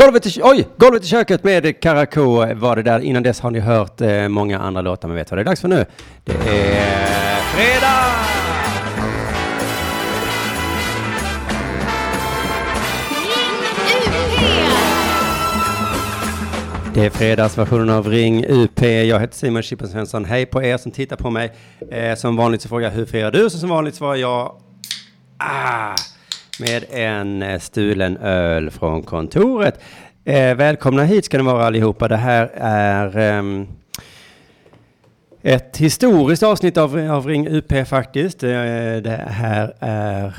Golvet i, oj, golvet i köket med Karakou var det där. Innan dess har ni hört eh, många andra låtar, men vet vad det är dags för nu? Det är fredag! Det är fredagsversionen av Ring UP. Jag heter Simon Chippen Svensson. Hej på er som tittar på mig. Eh, som vanligt så frågar jag hur firar du? Så som vanligt svarar jag ah, med en eh, stulen öl från kontoret. Eh, välkomna hit ska ni vara allihopa. Det här är eh, ett historiskt avsnitt av, av Ring UP faktiskt. Eh, det här är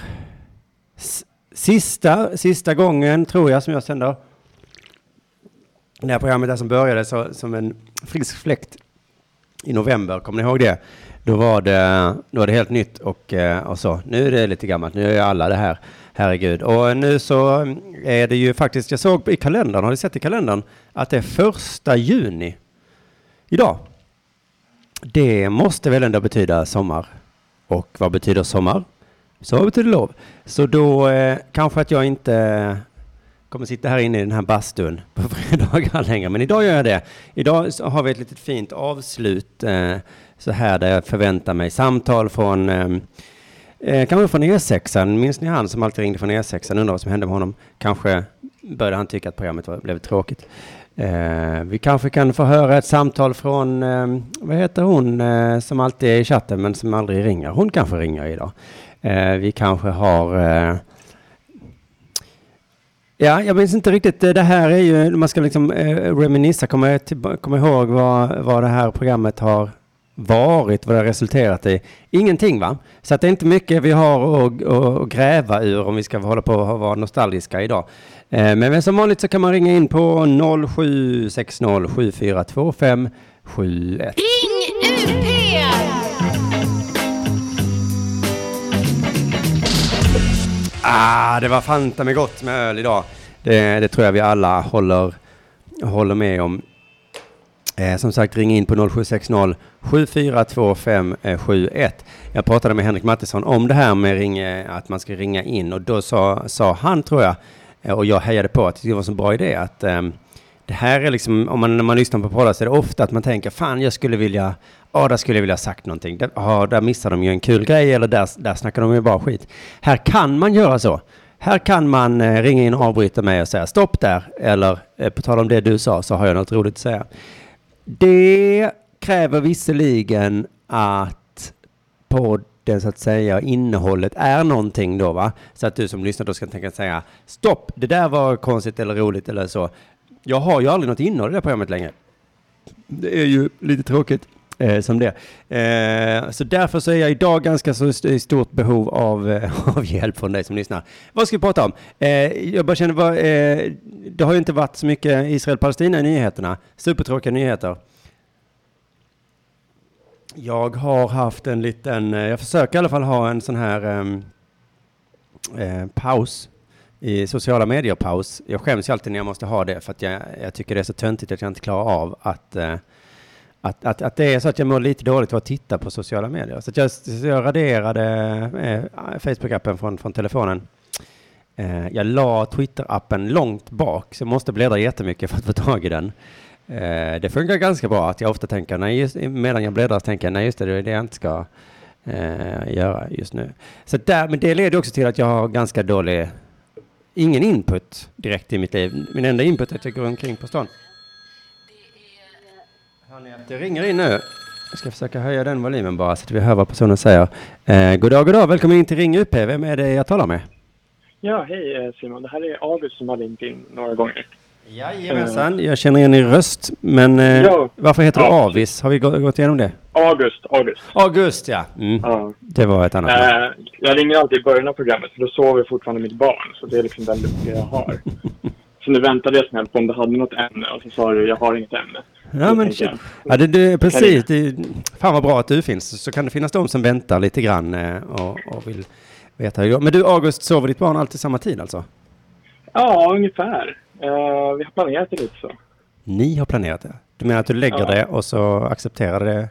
sista, sista gången tror jag som jag sänder det här programmet där som började så, som en frisk fläkt i november, kommer ni ihåg det? Då var det, då var det helt nytt och, eh, och så. Nu är det lite gammalt, nu är alla det här, herregud. Och nu så är det ju faktiskt, jag såg i kalendern, har ni sett i kalendern, att det är första juni idag. Det måste väl ändå betyda sommar. Och vad betyder sommar? Så betyder lov. Så då eh, kanske att jag inte kommer sitta här inne i den här bastun på fredagar längre. Men idag gör jag det. Idag har vi ett litet fint avslut eh, så här där jag förväntar mig samtal från eh, eh, kanske från E6. Minns ni han som alltid ringde från E6? Undrar vad som hände med honom. Kanske började han tycka att programmet var, blev tråkigt. Eh, vi kanske kan få höra ett samtal från, eh, vad heter hon eh, som alltid är i chatten men som aldrig ringer? Hon kanske ringer idag. Eh, vi kanske har eh, Ja, jag minns inte riktigt. Det här är ju, man ska liksom eh, reminissa, komma, komma ihåg vad, vad det här programmet har varit, vad det har resulterat i. Ingenting va? Så att det är inte mycket vi har att, att gräva ur om vi ska hålla på och vara nostalgiska idag. Eh, men, men som vanligt så kan man ringa in på 0760 7425 71. Ring UP! Ah, det var fanta med gott med öl idag. Det, det tror jag vi alla håller, håller med om. Eh, som sagt, ring in på 0760 742571. Eh, jag pratade med Henrik Mattisson om det här med ring, att man ska ringa in och då sa, sa han, tror jag, eh, och jag hejade på att det var en så bra idé att um, det här är liksom, om man, när man lyssnar på poddar så är det ofta att man tänker, fan jag skulle vilja, ja där skulle jag vilja ha sagt någonting, där, där missar de ju en kul grej eller där, där snackar de ju bara skit. Här kan man göra så. Här kan man eh, ringa in och avbryta mig och säga stopp där, eller eh, på tal om det du sa så har jag något roligt att säga. Det kräver visserligen att podden så att säga, innehållet är någonting då va? Så att du som lyssnar då ska tänka säga stopp, det där var konstigt eller roligt eller så. Jag har ju aldrig något innehåll i det här programmet längre. Det är ju lite tråkigt eh, som det. Eh, så därför så är jag idag ganska så st- i stort behov av, eh, av hjälp från dig som lyssnar. Vad ska vi prata om? Eh, jag bara känner, vad, eh, det har ju inte varit så mycket Israel-Palestina i nyheterna. Supertråkiga nyheter. Jag har haft en liten, eh, jag försöker i alla fall ha en sån här ehm, eh, paus i sociala medier-paus. Jag skäms ju alltid när jag måste ha det för att jag, jag tycker det är så töntigt att jag inte klarar av att, eh, att, att, att det är så att jag mår lite dåligt av att titta på sociala medier. Så att jag, så jag raderade eh, Facebook-appen från, från telefonen. Eh, jag la Twitter-appen långt bak, så jag måste bläddra jättemycket för att få tag i den. Eh, det funkar ganska bra att jag ofta tänker, nej, just, medan jag bläddrar tänker jag, nej just det, det är det jag inte ska eh, göra just nu. Så där, men det leder också till att jag har ganska dålig, ingen input direkt i mitt liv. Min enda input är att jag går omkring på stan. Hör att det ringer in nu? Jag ska försöka höja den volymen bara så att vi hör vad personen säger. Eh, god dag, god dag, välkommen in till Ring UP. Vem är det jag talar med? Ja, hej eh, Simon. Det här är August som har ringt in några gånger. Jajamensan, jag känner igen din röst. Men eh, Ja. varför heter du Ja. Avis? Har vi gå- gått igenom det? August, August. August, ja. Mm. Ja. Det var ett annat. Eh, jag ringer alltid i början av programmet för då sover fortfarande mitt barn. Så det är liksom den lucka jag har. Så nu väntade jag snällt på om du hade något ämne och så sa du jag har inget ämne. Ja, men shit. Ja, det, det, precis. Det, fan vad bra att du finns. Så kan det finnas de som väntar lite grann eh, och, och vill veta hur det går. Men du, August, sover ditt barn alltid samma tid alltså? Ja, ungefär. Eh, vi har planerat det lite så. Ni har planerat det? Du menar att du lägger Ja. det och så accepterar det?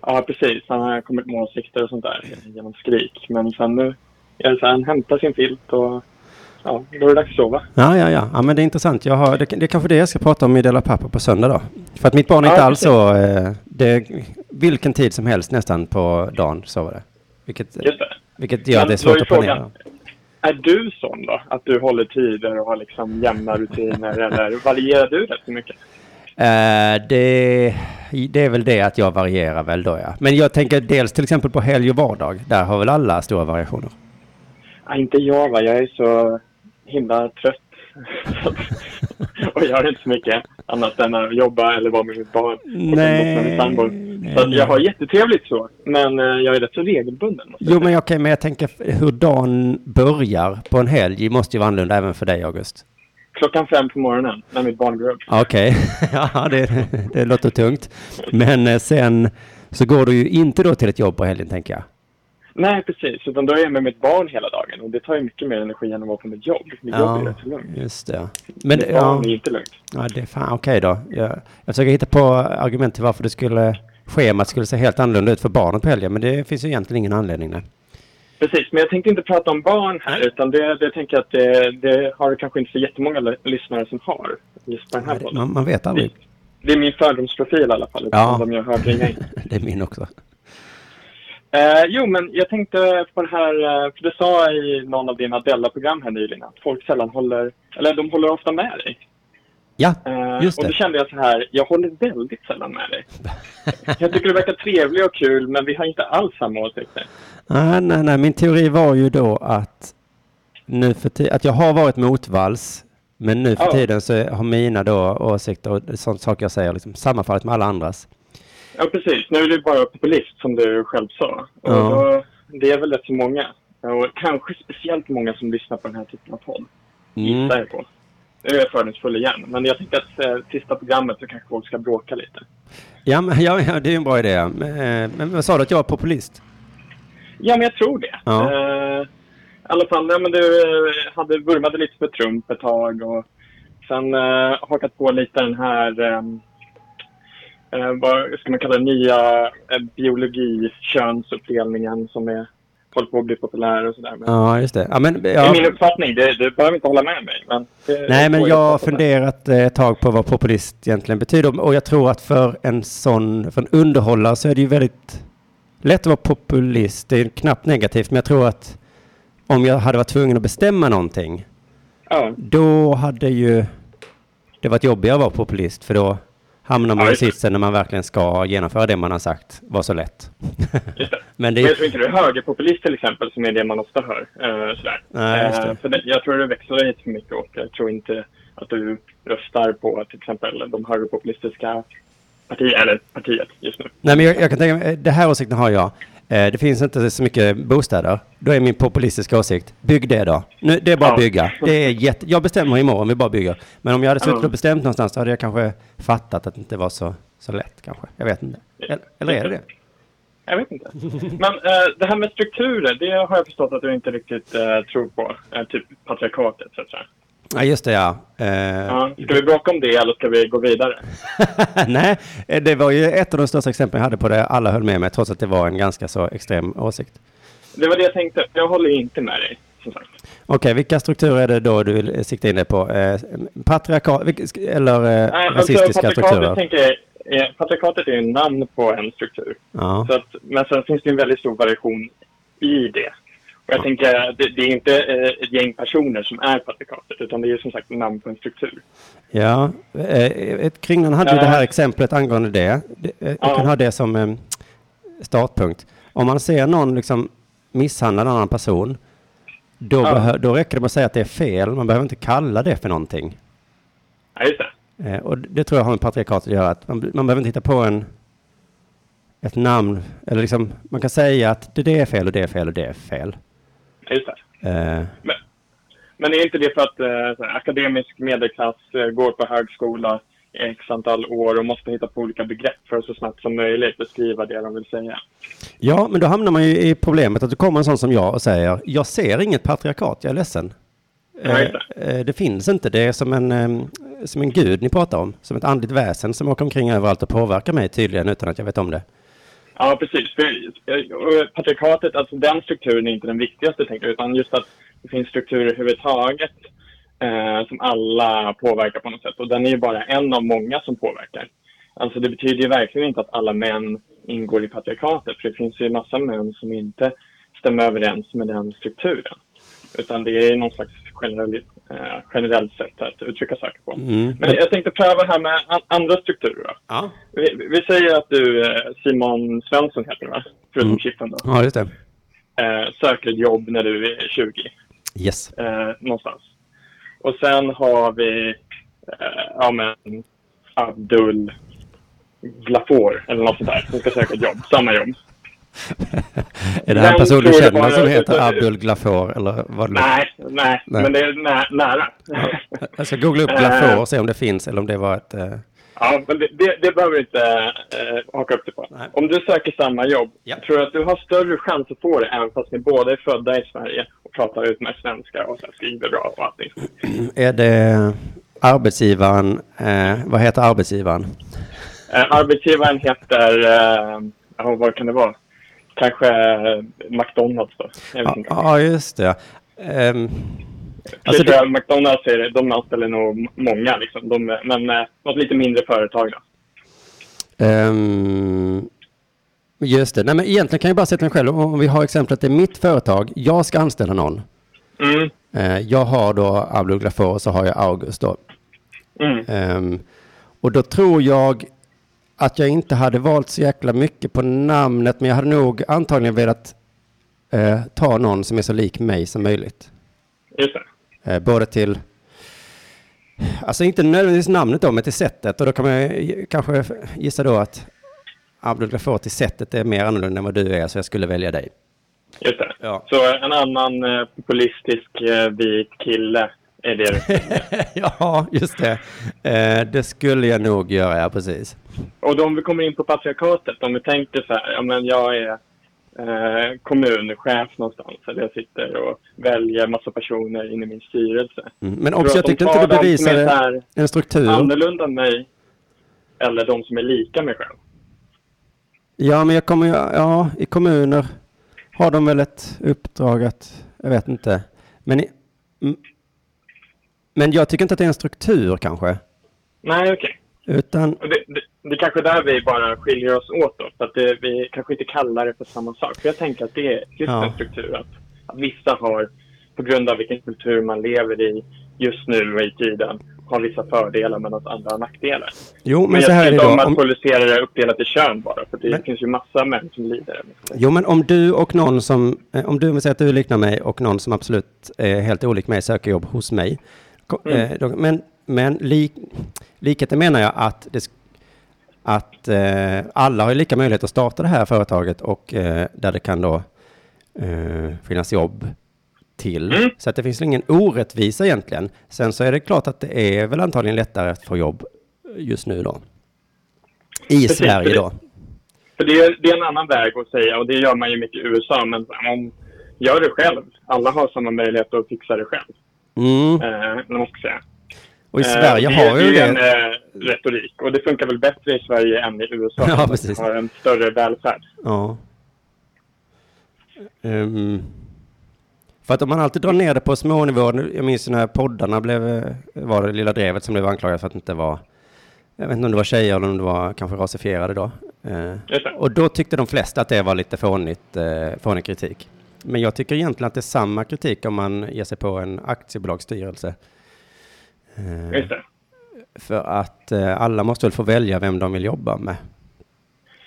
Ja, precis. Han har kommit med åsikter och sånt där genom skrik. Men sen nu är det så här, han hämtar sin filt och ja, då är det dags att sova. Ja, ja, ja. ja men det är intressant. Jag har, det, det är kanske det jag ska prata om i Dela Pappa på söndag då. För att mitt barn är Ja, inte alls så... Eh, det vilken tid som helst nästan på dagen sover det. Vilket, Just det. vilket gör det Men då svårt att planera. frågan- Är du sån då? Att du håller tider och har liksom jämna rutiner eller varierar du rätt mycket? Eh, det, det är väl det att jag varierar väl då ja. Men jag tänker dels till exempel på helg och vardag. Där har väl alla stora variationer. Ja, inte jag va, jag är så himla trött. och gör inte så mycket annat än att jobba eller vara med mitt barn. Och Nej, med min sambo. Så jag har jättetrevligt så. Men eh, jag är rätt så regelbunden. Jo men okej, men jag tänker hur dagen börjar på en helg måste ju vara annorlunda även för dig August. Klockan fem på morgonen när mitt barn går upp. Okej, ja det, det låter tungt. Men eh, sen så går du ju inte då till ett jobb på helgen tänker jag. Nej, precis. Utan då är jag med mitt barn hela dagen. Och det tar ju mycket mer energi än att vara på mitt jobb. Mitt jobb är rätt så lugnt. just det. Men mitt ja, barn är inte lugnt. ja, det är fan okej då. Jag, jag försöker hitta på argument till varför det skulle, schemat skulle se helt annorlunda ut för barnet på helgen. Men det finns ju egentligen ingen anledning. Nej. Precis, men jag tänkte inte prata om barn här. Utan det, det tänker jag att det, det har kanske inte så jättemånga lyssnare som har. Just på den här podden. Man, man vet aldrig. Det är min fördomsprofil i alla fall. Ja. Ja. De jag har hört ringa in. Det är min också. Eh, jo, men jag tänkte på det här, eh, för du sa i någon av dina Della-program här nyligen att folk sällan håller, eller de håller ofta med dig. Ja, Eh, just och då det. kände jag så här, jag håller väldigt sällan med dig. Jag tycker du verkar trevlig och kul, men vi har inte alls samma åsikter. Nej, nej, nej. Min teori var ju då att nu för att jag har varit motvalls, men nu för Ja. tiden så har mina då åsikter och sånt saker jag säger liksom sammanfallit med alla andras. Ja, precis. Nu är du bara populist, som du själv sa. Och Ja. då, det är väl rätt så många. Och kanske speciellt många som lyssnar på den här typen av podd. Mm. Gissar jag på. Nu är jag fördomsfull igen, men jag tycker att eh, sista programmet så kanske folk ska bråka lite. Ja, men, ja, ja, det är en bra idé. Men, eh, men vad sa du att jag var populist? Ja, men jag tror det. Ja. Eh, I alla fall, ja, men du eh, hade vurmade lite för Trump ett tag och sen eh, hakat på lite den här, eh, eh, vad ska man kalla det, nya eh, biologi-könsuppdelningen som är, håller på att bli populär och sådär. Men Ja, just det. Ja, men, Det är ja. min uppfattning, det, du behöver inte hålla med mig. Men det, Nej, men jag har funderat eh, ett tag på vad populist egentligen betyder. Och jag tror att för en sån, för en underhållare så är det ju väldigt lätt att vara populist. Det är knappt negativt, men jag tror att om jag hade varit tvungen att bestämma någonting, Ja, då hade ju det varit jobbigare att vara populist, för då hamnar man Ja, i det. sitsen när man verkligen ska genomföra det man har sagt var så lätt. just det. men det Men jag tror inte du är högerpopulist till exempel, som är det man ofta hör. Eh, sådär. Nej, just det. Eh, för det, jag tror du växlar lite för mycket och jag tror inte att du röstar på till exempel de högerpopulistiska partier, eller partiet just nu. Nej, men jag, jag kan tänka mig, det här åsikten har jag. Eh, det finns inte så mycket bostäder. Då är min populistiska åsikt, bygg det då. Nu, det är bara att bygga. Det är jätte, jag bestämmer imorgon om vi bara bygger. Men om jag hade suttit och bestämt någonstans så hade jag kanske fattat att det inte var så, så lätt kanske. Jag vet inte. Eller, eller är det det? Jag vet inte. Men eh, det här med strukturer, det har jag förstått att du inte riktigt eh, tror på. Eh, typ patriarkatet, så att säga. Ja, just det ja. Eh, Ja, ska vi bråka om det eller ska vi gå vidare? Nej, eh, det var ju ett av de största exemplen jag hade på det alla höll med mig, trots att det var en ganska så extrem åsikt. Det var det jag tänkte. Jag håller inte med dig, som sagt. Okej, vilka strukturer är det då du vill sikta in dig på? Eh, patriarkat, eller eh, Nej, alltså, rasistiska patriarkatet, strukturer? tänker eh, patriarkatet är ju namn på en struktur. Ja. Så att, men sen finns det en väldigt stor variation i det. Jag tänker, det, det är inte eh, ett gäng personer som är patriarkatet, utan det är som sagt namn på en struktur. Ja, eh, Kringlan hade ju det här exemplet angående det. Eh, Jag Ja. kan ha det som eh, startpunkt. Om man ser någon liksom misshandla en annan person, då, Ja. då räcker det med att säga att det är fel. Man behöver inte kalla det för någonting. Ja, just det. Eh, Och det tror jag har med patriarkatet att göra. Att man, man behöver inte hitta på en, ett namn. Eller liksom, man kan säga att det, det är fel och det är fel och det är fel. Just det. Eh, Men, men är inte det för att eh, akademisk medelklass eh, går på högskola i x antal år och måste hitta på olika begrepp för att så snabbt som möjligt beskriva det de vill säga? Ja, men då hamnar man ju i problemet att det kommer en sån som jag och säger jag ser inget patriarkat, jag är ledsen. Eh, eh, det finns inte, det är som en, som en gud ni pratar om, som ett andligt väsen som åker omkring överallt och påverkar mig tydligen utan att jag vet om det. Ja, precis. För, patriarkatet, alltså den strukturen är inte den viktigaste, tänker jag, utan just att Det finns strukturer överhuvudtaget eh, som alla påverkar på något sätt. Och den är ju bara en av många som påverkar. Alltså det betyder ju verkligen inte att alla män ingår i patriarkatet. För det finns ju massa män som inte stämmer överens med den strukturen. Utan det är någon slags generell, eh, generellt sätt att uttrycka saker på. Mm. Men jag tänkte pröva här med an- andra strukturer. Ja. Vi, vi säger att du, eh, Simon Svensson heter du va? Förutom Mm. Chippen då. ja, just det. Eh, söker ett jobb när du är 20. Yes. Eh, någonstans. Och sen har vi eh, ja, men, Abdul Glafor eller något sånt där som ska söka ett jobb. Samma jobb. Är det här en person du känner som heter Abdul Glafor eller vad det Nej, nej, Nej. men det är nä nära. Ja. Jag ska googla upp Glafor och se om det finns eller om det var ett... Eh... Ja, men det, det, det behöver du inte eh, haka upp dig på. Nej. Om du söker samma jobb, Ja. tror du att du har större chans att få det även fast ni båda är födda i Sverige och pratar utmärkt svenska och så här skriver bra och allting? Är det arbetsgivaren, eh, vad heter arbetsgivaren? Eh, arbetsgivaren heter, ja, vad kan det vara? Kanske eh, McDonalds då? Ja, ja, just det. Ehm, Alltså det, McDonalds är, de anställer nog många, liksom. de, men eh, något lite mindre företag. Då. ehm, just det. Nej, men egentligen kan jag bara sätta mig själv. Om vi har exemplet, det är mitt företag. Jag ska anställa någon. Mm, Eh, jag har då Abdul Glafor och så har jag August då. mm, Ehm, och då tror jag att jag inte hade valt så jäkla mycket på namnet, men jag hade nog antagligen velat eh, ta någon som är så lik mig som möjligt. just det. Eh, både till, alltså inte nödvändigtvis namnet då, men till sättet. Och då kan man kanske gissa då att Abdul Ghafor till sättet är mer annorlunda än vad du är, så jag skulle välja dig. Just det. Ja. Så en annan eh, populistisk eh, vit kille är det ja, just det. Eh, det skulle jag nog göra, ja precis. Och då om vi kommer in på patriarkatet, om vi tänker så här, ja men jag är eh, kommunchef någonstans, eller jag sitter och väljer massa personer in i min styrelse. Mm. Men också, jag tyckte inte du bevisade här en struktur. annorlunda än mig, eller de som är lika mig själv? Ja, men jag kommer ju, ja, i kommuner har de väl ett uppdrag att, jag vet inte. Men, i, men jag tycker inte att det är en struktur kanske. Nej, okej. Utan, Och Det, det, det är kanske där vi bara skiljer oss åt då, för att det, vi kanske inte kallar det för samma sak. För jag tänker att det är just Ja. en struktur, att, att vissa har, på grund av vilken kultur man lever i just nu och i tiden, har vissa fördelar medan andra har nackdelar. jo, men, Men så här är det då. om att politisera det uppdelat i kön bara, för det Men- finns ju massa män som lider. jo, men om du och någon som, eh, om du vill säga att du liknar mig och någon som absolut är helt olik mig söker jobb hos mig. Mm. Eh, men men lik, likheten menar jag att det, att eh, alla har lika möjlighet att starta det här företaget och eh, där det kan då eh, finnas jobb till. Mm. Så att det finns ingen orättvisa egentligen. Sen så är det klart att det är väl antagligen lättare att få jobb just nu då. I Precis, Sverige för då. För det är, det är en annan väg att säga, och det gör man ju mycket i USA, men om gör det själv. Alla har samma möjlighet att fixa det själv. Mm. Eh, man säga. Och i Eh, Sverige det, har ju det. är en det. eh, retorik. Och det funkar väl bättre i Sverige än i USA. Ja, precis. har en större välfärd. Ja. Ehm, för att om man alltid drar ner det på små nivåer, jag minns när poddarna blev, eh, var det Lilla Drevet som blev anklagad för att inte vara, jag vet inte om det var tjejer eller om det var kanske rasifierade då. Eh, det. och då tyckte de flesta att det var lite fånigt, eh, fånig kritik. Men jag tycker egentligen att det är samma kritik om man ger sig på en aktiebolagsstyrelse. Eh, Just det. för att eh, alla måste väl få välja vem de vill jobba med.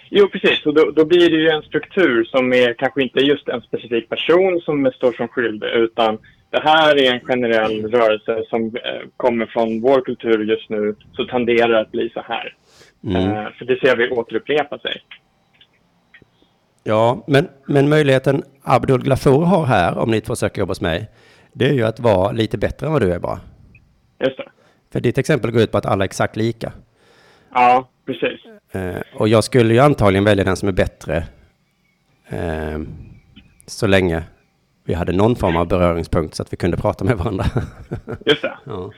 Jo, precis. Och då, då blir det ju en struktur som är kanske inte just en specifik person som står som skyldig, utan det här är en generell rörelse som eh, kommer från vår kultur just nu, så tenderar det att bli så här. Mm. För det ser vi återupprepa sig. Ja, men, men möjligheten Abdul Glafour har här, om ni två söker jobb hos mig, det är ju att vara lite bättre än vad du är bara. Just det. För ditt exempel går ut på att alla är exakt lika. Ja, precis. Eh, och jag skulle ju antagligen välja den som är bättre eh, så länge vi hade någon form av beröringspunkt så att vi kunde prata med varandra. Just det. ja.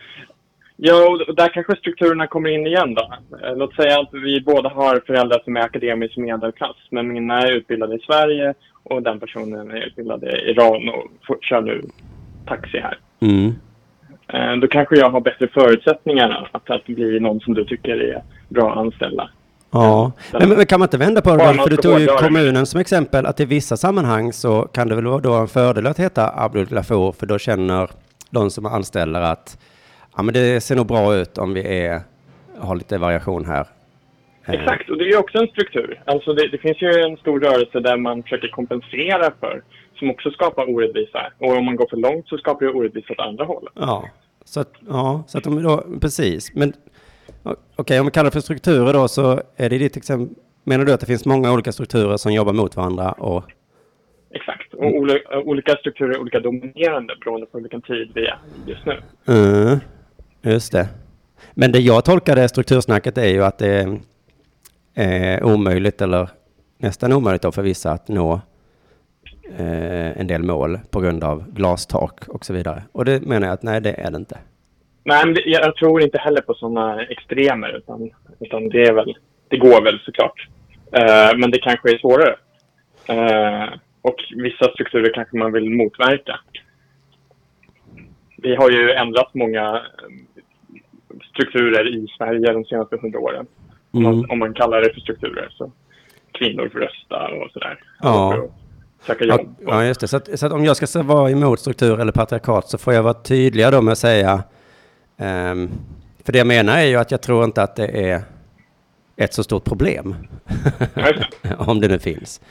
Ja, och där kanske strukturerna kommer in igen då. Eh, Låt säga att vi båda har föräldrar som är akademisk medelklass, men mina är utbildade i Sverige och den personen är utbildad i Iran och kör nu taxi här. Mm. Eh, Då kanske jag har bättre förutsättningar att, att bli någon som du tycker är bra att anställa. Ja, men, men kan man inte vända på det För du tog ju kommunen som exempel att i vissa sammanhang så kan det väl vara då en fördel att heta Abdul Glafour för då känner de som anställer att ja, men det ser nog bra ut om vi är, har lite variation här. Eh, Exakt, och det är också en struktur. Alltså det, det finns ju en stor rörelse där man försöker kompensera för, som också skapar orättvisa. Och om man går för långt så skapar det orättvisa åt andra hållet. Ja, så att, ja, så att de då, precis. Men okej, om vi kallar det för strukturer då så är det ditt exempel, menar du att det finns många olika strukturer som jobbar mot varandra och Exakt. Och oli- olika strukturer är olika dominerande beroende på vilken tid vi är just nu. Mm, just det. Men det jag tolkar det struktursnacket är ju att det är eh, omöjligt eller nästan omöjligt då för vissa att nå eh, en del mål på grund av glastak och så vidare. Och det menar jag att nej, det är det inte. Nej, men jag tror inte heller på sådana extremer utan, utan det är väl, det går väl såklart. Eh, men det kanske är svårare. Och vissa strukturer kanske man vill motverka. Vi har ju ändrat många eh, strukturer i Sverige de senaste hundra åren. Om, Mm. man, om man kallar det för strukturer. Så kvinnor får rösta och sådär. Ja. Söka Ja, jobb. ja, just det. Så att, så att om jag ska vara emot struktur eller patriarkat så får jag vara tydliga då med att säga, ehm, för det jag menar är ju att jag tror inte att det är ett så stort problem. Om det nu finns.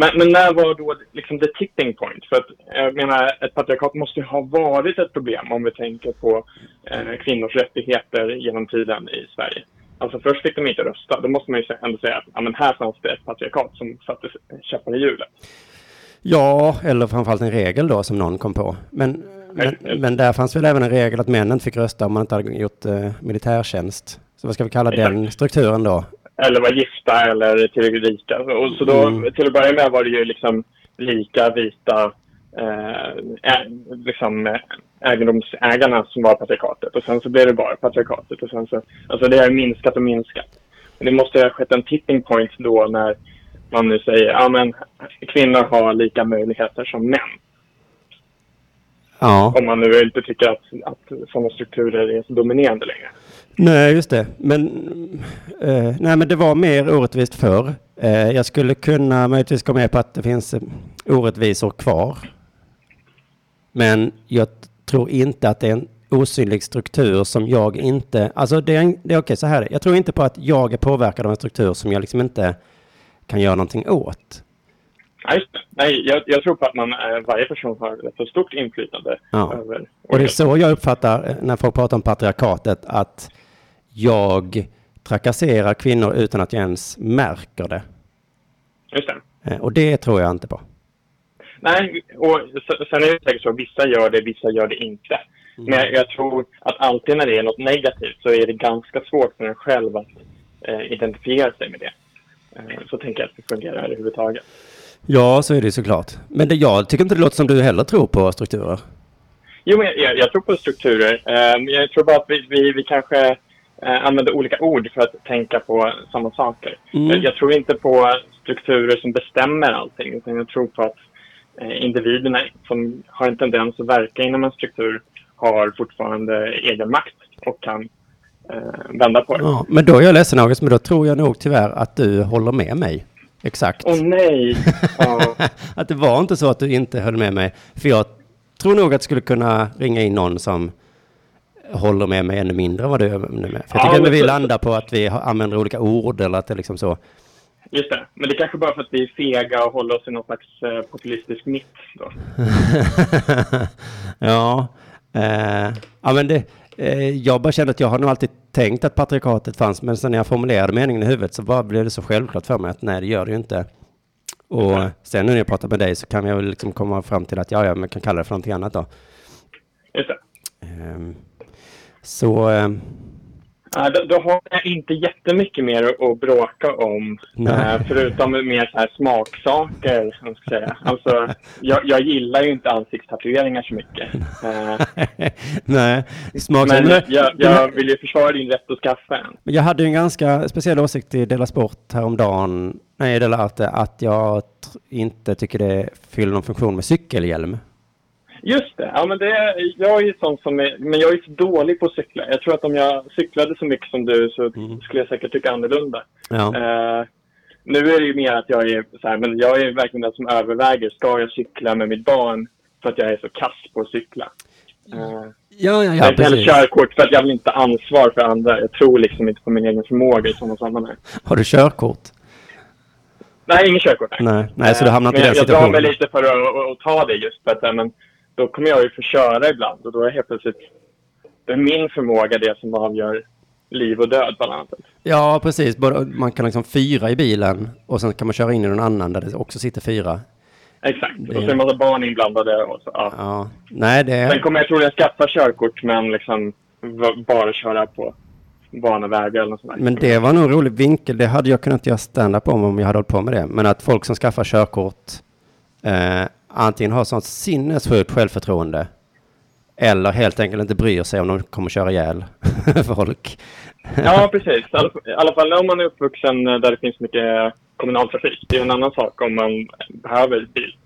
Men, men när var då liksom the tipping point? För att jag menar, ett patriarkat måste ju ha varit ett problem om vi tänker på eh, kvinnors rättigheter genom tiden i Sverige. Alltså först fick de inte rösta. Då måste man ju ändå säga att ja, men här fanns det ett patriarkat som satte käppar i hjulet. Ja, eller framförallt en regel då som någon kom på. Men, men, men där fanns väl även en regel att männen fick rösta om man inte hade gjort eh, militärtjänst. Så vad ska vi kalla den strukturen då? Eller var gifta eller tillräckligt rika. Och så då, Mm. till att börja med var det ju liksom lika vita eh, liksom, eh, egendomsägarna som var patriarkatet. Och sen så blev det bara patriarkatet. Och sen så, alltså det har minskat och minskat. Men det måste ha skett en tipping point då när man nu säger ja men kvinnor har lika möjligheter som män. Ja, Om man nu inte tycker att, att sådana strukturer är så dominerande längre. Nej just det. Men, eh, nej, men det var mer orättvist förr. Eh, jag skulle kunna möjligtvis gå med på att det finns eh, orättvisor kvar. Men jag tror inte att det är en osynlig struktur som jag inte... Alltså det är, en- det är okej, så här. Jag tror inte på att jag är påverkad av en struktur som jag liksom inte kan göra någonting åt. Nej, jag, jag tror på att man, eh, varje person har ett stort inflytande Ja. över Och det är så jag uppfattar eh, när folk pratar om patriarkatet, att jag trakasserar kvinnor utan att jag ens märker det. Just det. Eh, Och det tror jag inte på. Nej, och sen är det säkert så vissa gör det, vissa gör det inte. Men jag, jag tror att alltid när det är något negativt så är det ganska svårt för en själv att eh, identifiera sig med det. Eh, så tänker jag att det fungerar överhuvudtaget. Ja, så är det såklart. Men det, jag tycker inte det låter som du heller tror på strukturer. Jo, men jag, jag, tror på strukturer. Eh, jag tror bara att vi, vi, vi kanske eh, använder olika ord för att tänka på samma saker. Mm. Jag, tror inte på strukturer som bestämmer allting, utan jag tror på att eh, individerna som har en tendens att verka inom en struktur har fortfarande egen makt och kan eh, vända på det. Åh Ja, men då är jag ledsen August, men då tror jag nog tyvärr att du håller med mig. Exakt. nej! Ja. att det var inte så att du inte höll med mig. För jag tror nog att det skulle kunna ringa in någon som håller med mig ännu mindre än vad du är med. För jag Ja, tycker att men vi landar på att vi använder olika ord eller att det liksom så. Just det. Men det är kanske bara för att vi är fega och håller oss i någon slags eh, populistisk mitt. Ja, eh, ja, men det, eh, jag bara kände att jag har nog alltid tänkt att patriarkatet fanns, men sen när jag formulerade meningen i huvudet så bara blev det så självklart för mig att nej, det gör det ju inte. Och sen nu när jag pratar med dig så kan jag väl liksom komma fram till att ja, ja, man kan kalla det för någonting annat då. Just det. Så, Ja, då, då har jag inte jättemycket mer att, bråka om. Eh, förutom mer så här smaksaker. Jag, ska säga. Alltså, jag, jag gillar ju inte ansiktstatueringar så mycket. Eh, nej, smak men jag, jag vill ju försvara din rätt att skaffa en. jag hade ju en ganska speciell åsikt i Dela Sport häromdagen, nej, i Dela Arte, att jag inte tycker det fyller någon funktion med cykelhjälm. Just det. Ja, men det jag är sån som är, men jag är så dålig på att cykla. Jag tror att om jag cyklade så mycket som du så Mm. skulle jag säkert tycka annorlunda. Ja. Eh, nu är det ju mer att jag är så här, men jag är verkligen den som överväger. Ska jag cykla med mitt barn för att jag är så kass på att cykla? Eh, Ja, ja, jag ja, har inte heller precis. körkort för att jag vill inte ta ansvar för andra. Jag tror liksom inte på min egen förmåga i sådana sammanhang. Har du körkort? Nej, ingen körkort. nej. Nej, nej så du hamnar inte i den jag, jag drar mig situationen. lite för att, att, att ta det just för att men, då kommer jag ju få köra ibland och då är helt plötsligt det är min förmåga det som avgör liv och död annat. Ja, precis. Man kan liksom fyra i bilen och sen kan man köra in i någon annan där det också sitter fyra. Exakt. Det- Och så är en massa barn inblandade. Och så, ja. Ja, nej det... Sen kommer jag troligen skaffa körkort men liksom bara köra på barnvägar eller något sånt där. Men det var nog en rolig vinkel. Det hade jag kunnat göra stand-up om om jag hade hållit på med det. Men att folk som skaffar körkort eh, antingen har sånt sinnessjukt självförtroende eller helt enkelt inte bryr sig om de kommer köra ihjäl folk. Ja, precis. I alla, alla fall om man är uppvuxen där det finns mycket kommunaltrafik. Det är en annan sak om man behöver bil.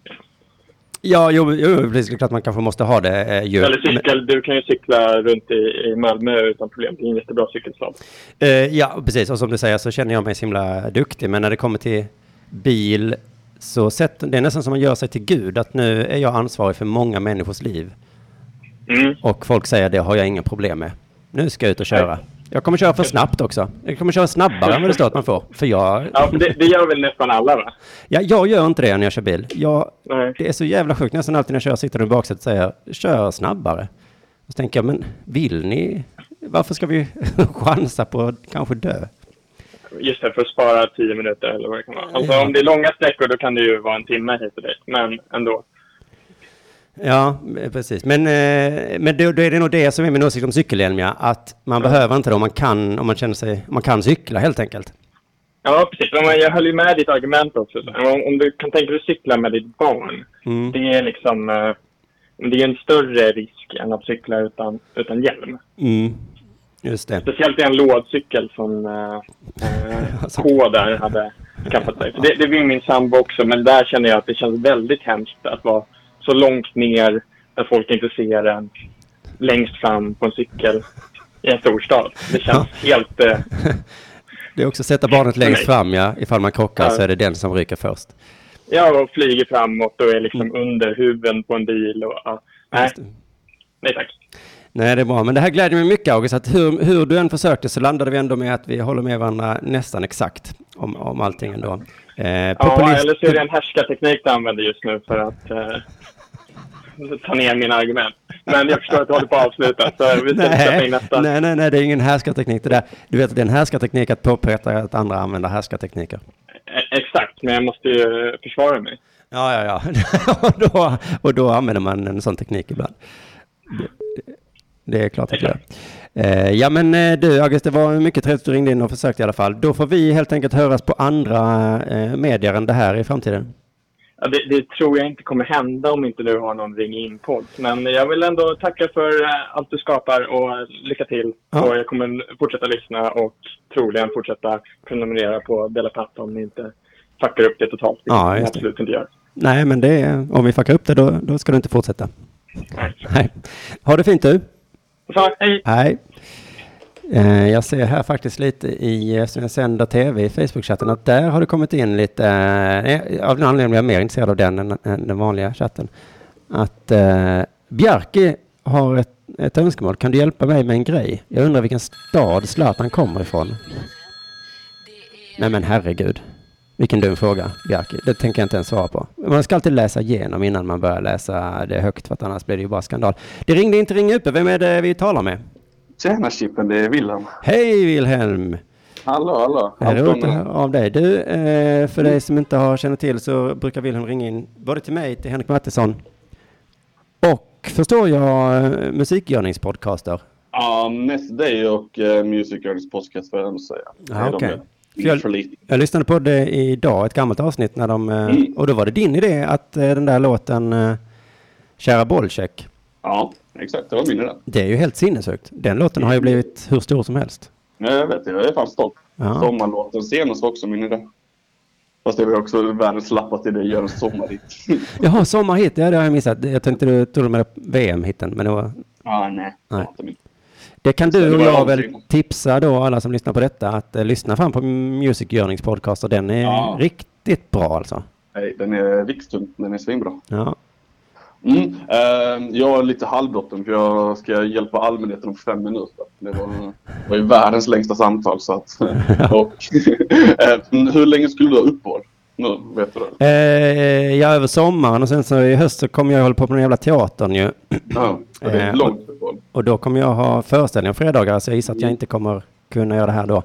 Ja, jo, jo precis. Det är klart man kanske måste ha det eh, ju. Eller cykel. Du kan ju cykla runt i, i Malmö utan problem. Det är en jättebra cykelstad. Eh, ja, precis. Och som du säger så känner jag mig så himla duktig. Men när det kommer till bil så sätt, det är nästan som man gör sig till Gud. Att nu är jag ansvarig för många människors liv. Mm. Och folk säger det har jag inga problem med. Nu ska jag ut och köra. Jag kommer köra för snabbt också. Jag kommer köra snabbare än vad det står att man får. För jag, Ja, för det, det gör väl nästan alla va? ja, jag gör inte det när jag kör bil. Jag, det är så jävla sjukt. Nästan alltid när jag kör sitter du i baksätet och säger kör snabbare. Och så tänker jag, men vill ni? Varför ska vi chansa på att kanske dö? Just det, för att spara tio minuter eller vad det kan vara. Alltså om det är långa sträckor då kan det ju vara en timme hit och dit. Men ändå. Ja, precis. Men, eh, men då, då är det nog det som är min åsikt om cykelhjälm, ja. Att man behöver inte det om man kan, om man känner sig, om man kan cykla helt enkelt. Ja, precis. Jag höll ju med ditt argument också. Så Om, om du kan tänka dig att cykla med ditt barn. Mm. Det är liksom... eh, Det är en större risk än att cykla utan, utan hjälm. Mm. Just det. Speciellt i en lådcykel som eh, eh, Alltså. K där hade skaffat sig. För Det, det vill min sambo också, men där känner jag att det känns väldigt hemskt att vara så långt ner där folk inte ser en längst fram på en cykel i en storstad. Det känns helt... Eh, Det är också sätta barnet längst fram, ja. Ifall man krockar Ja. så är det den som ryker först. ja, och flyger framåt och är liksom under huven på en bil. Och, ja. nej, nej tack. Nej, det är bra. Men det här gläder mig mycket, August. Att hur, hur du än försökte så landade vi ändå med att vi håller med varandra nästan exakt om, om allting ändå. Eh, Ja, populist- eller så är det en härskarteknik du använder just nu för att eh, ta ner mina argument. Men jag förstår att du håller på att avsluta, så vi ska släppa in Nej, nästa. nej, nej, nej, det är ingen härskarteknik det där. Du vet att det är en härskarteknik att påpeka att andra använder härskartekniker. E- Exakt, men jag måste ju försvara mig. Ja, ja, ja. och, då, och då använder man en sån teknik ibland. Det, är klart att det gör. Eh, ja, men eh, du August, det var mycket trevligt att du ringde in och försökte i alla fall. Då får vi helt enkelt höras på andra eh, medier än det här i framtiden. Ja, det, det tror jag inte kommer hända om inte du har någon ring in-podd. Men jag vill ändå tacka för allt du skapar och lycka till. Ja. Och jag kommer fortsätta lyssna och troligen fortsätta prenumerera på Dela Papp om ni inte fuckar upp det totalt. Ja, just det. absolut inte gör. Nej, men det om vi fuckar upp det då, då ska du inte fortsätta. Nej. Nej. Ha det fint du. Så, hej! Nej. Eh, jag ser här faktiskt lite i, eftersom jag sänder tv i Facebook-chatten, att där har det kommit in lite, eh, av den anledningen blir jag mer intresserad av den än, än den vanliga chatten, att eh, Bjarke har ett, ett önskemål. Kan du hjälpa mig med en grej? Jag undrar vilken stad Zlatan kommer ifrån. Nej men herregud. Vilken dum fråga, Bjarke. Det tänker jag inte ens svara på. Man ska alltid läsa igenom innan man börjar läsa det högt, för att annars blir det ju bara skandal. Det ringde inte Ring uppe. Vem är det vi talar med? Tjena Chippen, det är Wilhelm. Hej Wilhelm! Hallå, hallå. Roligt att höra av dig. Du, eh, för dig som inte har känner till så brukar Wilhelm ringa in både till mig, till Henrik Mattisson och förstår jag eh, musikgörningspodcaster. Ja, mest dig och uh, Music Girls podcast får jag ändå säga. De okej. där. Jag-. Jag lyssnade på det idag, ett gammalt avsnitt, när de, eh, Mm. och då var det din idé att eh, den där låten eh, Kära Bolcheck, Ja, exakt. Det var min idé. det är ju helt sinnessjukt. Den låten har ju blivit hur stor som helst. Ja, Jag vet, jag är fan stolt. Ja. Sommarlåten senast var också min idé. Fast det var också världens slappaste idé att göra en sommarhit. Jaha, sommarhit, ja det har jag missat. Jag tänkte du tog med VM-hitten, men det var... ah, nej. Nej. Det kan du och jag väl tipsa då alla som lyssnar på detta att eh, lyssna fram på Music Yearnings podcast och den är Ja. riktigt bra alltså. Nej, den är rikstung. Den är svinbra. Ja. Mm. Eh, jag har lite halvbråttom för jag ska hjälpa allmänheten om fem minuter. Det var, var ju världens längsta samtal. Så att, och, eh, hur länge skulle du ha uppehåll? Nu vet du det. Eh, ja, över sommaren och sen så i höst så kommer jag hålla på med den jävla teatern ju. Ja, det är Eh, långt uppehåll. Och då kommer jag ha föreställningar fredagar så jag gissar att jag inte kommer kunna göra det här då.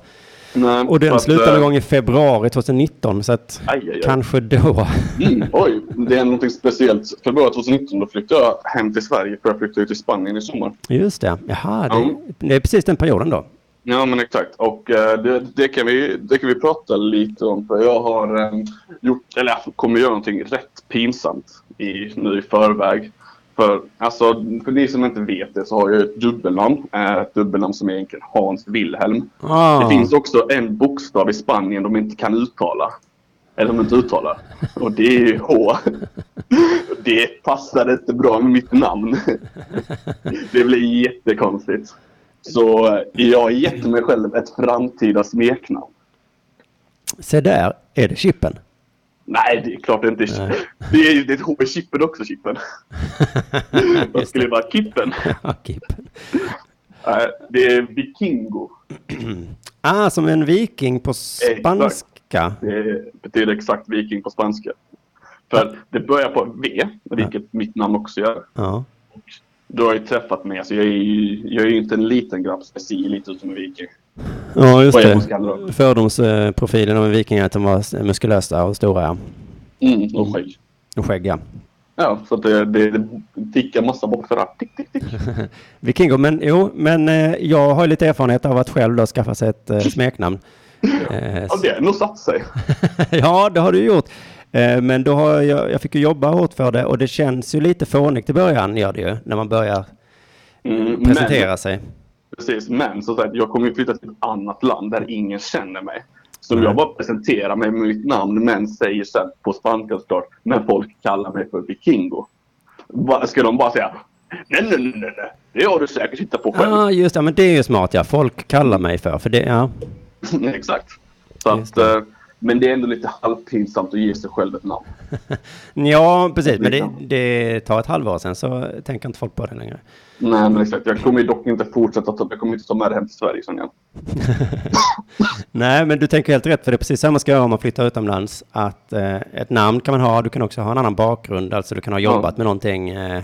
Nej, Och den att, slutar eh, någon gång i februari 2019 så att Aj, aj, aj. kanske då. Mm, oj, det är något speciellt. Februari 2019 då flyttade jag hem till Sverige för jag flyttade ut till Spanien i sommar. Just det. Jaha, Ja. det, det är precis den perioden då. Ja men exakt och eh, det, det, kan vi, det kan vi prata lite om för jag har eh, gjort, eller jag kommer göra någonting rätt pinsamt i, nu i förväg. För alltså för ni som inte vet det så har jag ett dubbelnamn. eh, Ett dubbelnamn som är egentligen Hans Wilhelm. Ah. Det finns också en bokstav i Spanien de inte kan uttala. Eller de inte uttalar. Och det är ju H. Det passar inte bra med mitt namn. Det blir jättekonstigt. Så jag har gett mig själv ett framtida smeknamn. Se där, är det chippen? Nej, det är klart det inte är. Det är, det är ett H i chippen också, chippen. Vad skulle det vara? Kippen? Ja, Kippen. Nej, det är vikingo. Ah, som en viking på spanska. Det betyder exakt viking på spanska. För det börjar på V, vilket mitt namn också gör. Ja. Du har ju träffat mig, alltså jag är ju, jag är ju inte en liten grabb, så jag ser lite ut som en viking. Ja, just det. Fördomsprofilen av en viking är att de var muskulösa och stora. ja. Mm, och skägg. Och skäggiga. Ja, så att det, det, det tickar massa boxar där. Tick, tick, tick. Vikingo, men jo, men eh, jag har lite erfarenhet av att själv då skaffa sig ett eh, smeknamn. Ja, det har nog satt sig. ja, det har du gjort. Eh, men då har jag, jag fick ju jobba hårt för det och det känns ju lite fånigt i början, gör det ju, när man börjar Mm, presentera men, sig. precis, men så att jag kommer ju flytta till ett annat land där ingen känner mig. Så Nej. jag bara presenterar mig med mitt namn, men säger sen på spanska såklart, när folk kallar mig för vikingo. Ska de bara säga nej, nej, nej, nej, det har du säkert hittat på själv. Ja, ah, just det, men det är ju smart, ja. Folk kallar mig för, för det, ja. Exakt. Så att, eh, men det är ändå lite halvpinsamt att ge sig själv ett namn. Ja, precis, men det, det tar ett halvår sen så tänker inte folk på det längre. Nej, men exakt. Jag kommer dock inte fortsätta ta, jag kommer inte ta med det hem till Sverige sen igen. Nej, men du tänker helt rätt, för det är precis samma ska göra om man flyttar utomlands. Att eh, ett namn kan man ha, du kan också ha en annan bakgrund, alltså du kan ha jobbat Ja. med någonting. Eh,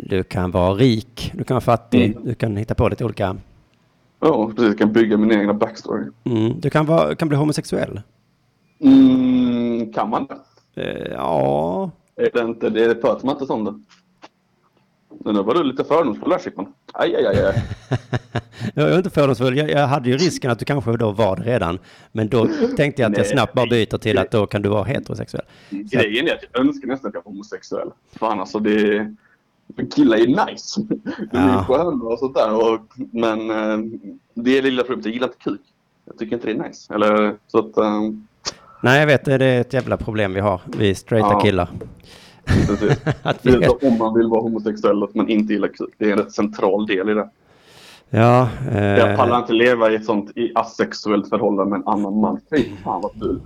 du kan vara rik, du kan vara fattig, Mm. du kan hitta på lite olika. Ja, precis. Jag kan bygga min egna backstory. Mm, du kan, vara, kan bli homosexuell. Mm, kan man det? Eh, ja, Är det inte, det pratar man inte om det. Men nu var du lite fördomsfull där Chippen. Aj, aj, aj, aj. jag är inte fördomsfull. Jag, jag hade ju risken att du kanske då var det redan. Men då tänkte jag att jag snabbt bara byter till att då kan du vara heterosexuell. Så Grejen är att jag önskar nästan att jag var homosexuell. Fan alltså det... Killar är nice. De är Ja. sköna och sånt där. Och, men eh, det är lilla problemet, jag gillar inte kuk. Jag tycker inte det är nice. Eller så att... eh, nej, jag vet, det är ett jävla problem vi har, vi straighta Ja. killar. precis. Att Det vi är är, om man vill vara homosexuell att man inte gillar kuk. Det är en rätt central del i det. ja, Jag pallar eh, inte leva i ett sånt i asexuellt förhållande med en annan man. Fy fan vad ful.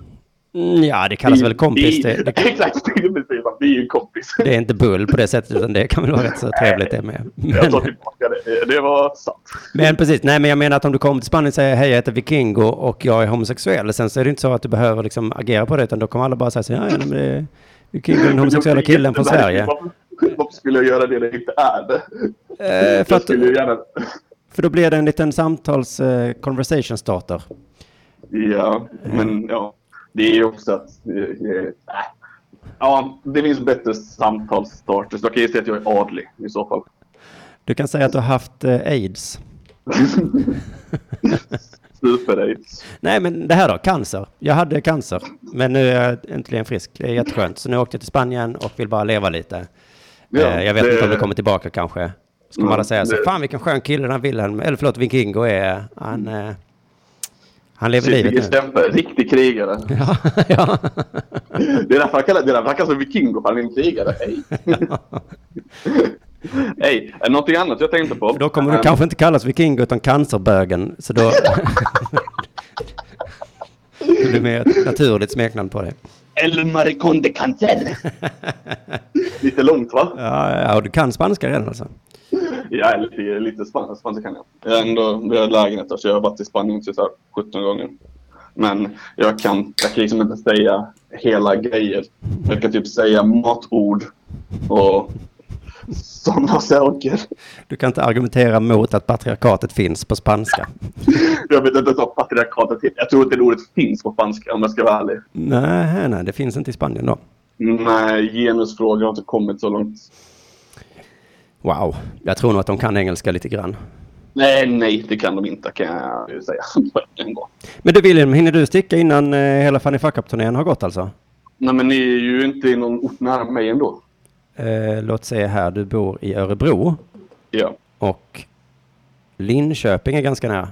Mm, ja, det kallas väl kompis. Det, det, Exakt, det är precis. Vi är ju kompis. det är inte bull på det sättet, utan det kan väl vara rätt så trevligt det med. Jag tar Men, tillbaka det. Det var sant. men precis, nej men jag menar att om du kommer till Spanien och säger hej jag heter Vikingo och jag är homosexuell. Sen så är det inte så att du behöver liksom agera på det, utan då kommer alla bara säga så ja, ja, men det är Vikingo, den homosexuella killen från Sverige. Varför, skulle jag göra det när jag inte är det? Eh, för att, gärna... För då blir det en liten samtals eh, starter. Ja, men ja. Det är ju också att... äh. Ja, det finns bättre samtalsstarters. Jag kan ju säga att jag är adlig i så fall. Du kan säga att du har haft eh, aids. Super-aids. Nej, men det här då, cancer. Jag hade cancer, men nu är jag äntligen frisk. Det är jätteskönt. Så nu åkte jag till Spanien och vill bara leva lite. Ja, eh, jag vet det- inte om det kommer tillbaka kanske. Ska man alla säga så, det- fan vilken skön kille den här Wilhelm, eller förlåt, Vikingo är. Han, eh, Han lever livet nu. riktig krigare. Ja, ja. Det är därför han kallas, det är därför han kallas för vikingo, för han är en krigare. Hej! Hej, är det någonting annat jag tänkte på? Då kommer du Eh, kanske inte kallas vikingo utan cancerbögen. Så då... det blir mer ett naturligt smeknamn på det. El Maricón de Cancer. Lite långt va? Ja, ja, och du kan spanska redan alltså? Ja, lite, lite spanska, spanska kan jag. Jag har ändå, vi har lägenhet där, så jag har varit i Spanien typ så här 17 gånger. Men jag kan, jag kan liksom inte säga hela grejer. Jag kan typ säga matord och sådana saker. Du kan inte argumentera mot att patriarkatet finns på spanska. Jag vet inte vad patriarkatet heter. Jag tror inte det ordet finns på spanska om jag ska vara ärlig. Nej, nej, det finns inte i Spanien då. Nej, genusfrågor har inte kommit så långt. Wow, jag tror nog att de kan engelska lite grann. Nej, nej, det kan de inte kan jag säga. Men du William, hinner du sticka innan eh, hela Fanny Fuck Up-turnén har gått alltså? Nej, men ni är ju inte i någon ort nära mig ändå. Eh, låt säga här, du bor i Örebro Ja. och Linköping är ganska nära.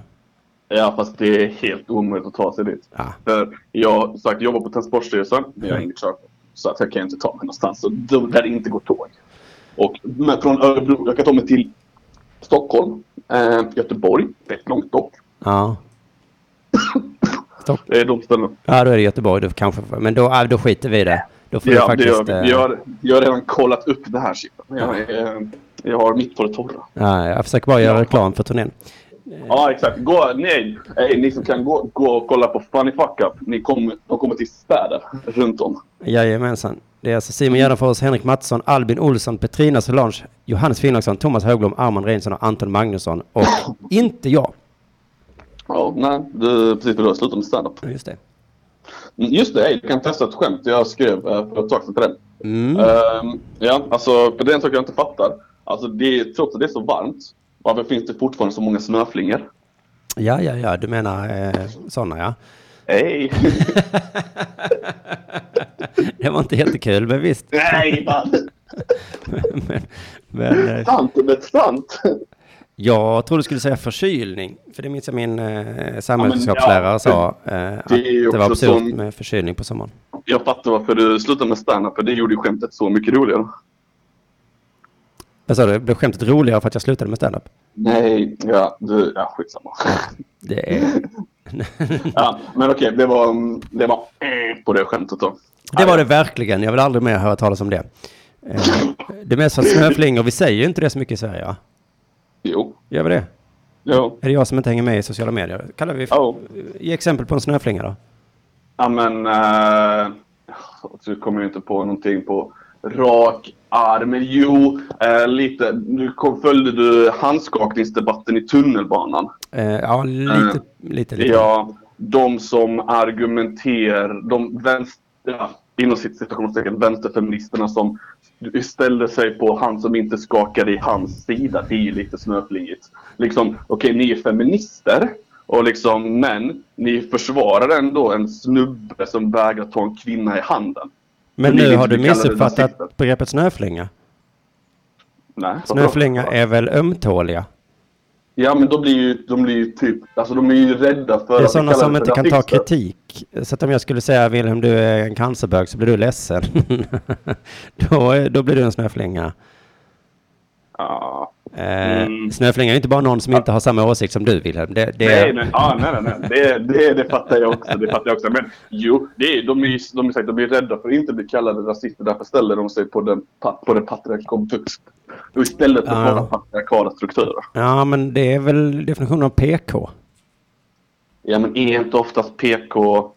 Ja, fast det är helt omöjligt att ta sig dit. Ja. För jag sagt jobbar på Transportstyrelsen, men jag har inget körkort. Så att jag kan inte ta mig någonstans så då, där det inte går tåg. Och men från Örebro, jag kan ta mig till Stockholm, eh, Göteborg, rätt långt dock. Ja. Stopp. Det är de ställena. Ja, då är det Göteborg du kanske. Men då, då skiter vi i det. Då får Ja, faktiskt... gör, eh, vi. jag, har, jag har redan kollat upp det här shit. Jag, är- jag har mitt på det torra. ja, jag försöker bara göra reklam för turnén. Ja, exakt. Gå, nej, nej, ni som kan gå, gå och kolla på Funny Fuck Up, ni kommer, de kommer till städer runt om. Jajamensan. Det är alltså Simon Gärdenfors, Henrik Mattsson, Albin Olsson, Petrina Solange, Johannes Finnlagsson, Thomas Högblom, Armand Reinsson och Anton Magnusson. Och inte jag. Ja, nej, du, precis du har slutat med standup. Just det. Just det, du kan testa ett skämt jag skrev eh, för ett tag sedan till den. Mm. Ehm, ja, alltså, för det är en sak jag inte fattar. Alltså, det, trots att det är så varmt, varför finns det fortfarande så många snöflingor? Ja, ja, ja, du menar eh, sådana ja. Hej! Det var inte jättekul, men visst. Nej, man! men, men eh, Sant men sant! Jag trodde du skulle säga förkylning. För det minns jag min eh, samhällskunskapslärare ja, sa. Eh, att det ju det var absurt som- med förkylning på sommaren. Jag fattar varför du slutade med standup, för det gjorde ju skämtet så mycket roligare. Vad sa du? Blev skämtet roligare för att jag slutade med standup? Nej, ja, du, ja skitsamma. Det är... ja, men okej, det var, det var på det skämtet då. Det var det verkligen. Jag vill aldrig mer höra talas om det. Eh, Det är mest att snöflingor, vi säger ju inte det så mycket i Sverige va? Jo, Gör vi det? jo. Är det jag som inte hänger med i sociala medier? Kallar vi... Ja. Ge exempel på en snöflinga då. Ja, men... Uh, du kommer ju inte på någonting på rak arm. Men jo, eh, lite. Nu kom, följde du handskakningsdebatten i tunnelbanan? Eh, ja, lite, lite, lite. Ja, de som argumenterar, de vänster, ja, inom sitt citationstecken, vänsterfeministerna som ställde sig på han som inte skakade i hans sida. Det är ju lite snöflingigt. Liksom, okej, ni är feminister. Och liksom, men ni försvarar ändå en snubbe som vägrar ta en kvinna i handen. Men nu har du missuppfattat begreppet snöflinga. Nej, Snöflinga är väl ömtåliga? Ja, men då blir ju, de blir ju typ, alltså de är ju rädda för Det är att sådana som inte kan ta kritik. Så att om jag skulle säga Wilhelm, du är en cancerbög, så blir du ledsen. då, då blir du en snöflinga. Ja. Eh, Mm. Snöflinga är inte bara någon som inte har samma åsikt som du Wilhelm. Det, det Nej, nej, ja, nej, nej, nej. Det, det, det fattar jag också. Det fattar jag också. Men jo, det är, de, är, de, är, sagt, de är rädda för att inte bli kallade rasister. Därför ställer de sig på den, på den patriarkala Istället för Ja. patriarkala strukturer. Ja, men det är väl definitionen av PK. Ja, men är inte oftast PK,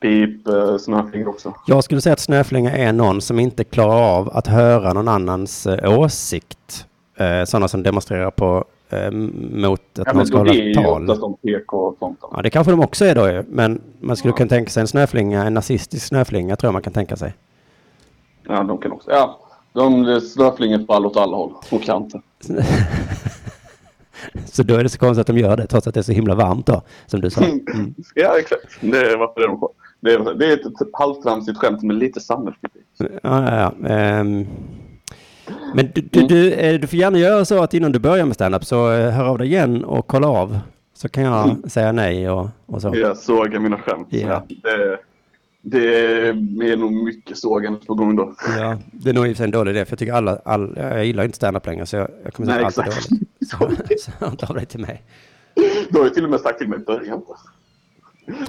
pip, eh, snöfingrar också? Jag skulle säga att snöflinga är någon som inte klarar av att höra någon annans eh, åsikt. Eh, sådana som demonstrerar på, eh, mot att Ja, men ska hålla det är tal. oftast som PK och sånt. då. Ja, det kanske de också är då. Men man skulle Ja. kunna tänka sig en snöflinga, en nazistisk snöflinga tror jag man kan tänka sig. Ja, de kan också. Ja, de snöflingor faller åt alla håll och kanter. Så då är det så konstigt att de gör det, trots att det är så himla varmt då, som du sa. Mm. Ja, exakt. Det är varför det är de. Det är, det är ett halvtramsigt skämt med lite samhällskritik. Ja, ja, ja. Ehm, men du, du, du, eh, du får gärna göra så att innan du börjar med standup så eh, hör av dig igen och kolla av. Så kan jag säga nej och, och så. Jag sågar mina skämt. Ja. Det, det är nog mycket sågande på gång då. Ja, det är nog i och för sig en dålig idé, för jag tycker alla, all, jag gillar inte stand-up längre, så jag, jag kommer säga allt är dåligt. Så, så hör inte av dig till mig. Du har ju till och med sagt till mig, börja inte.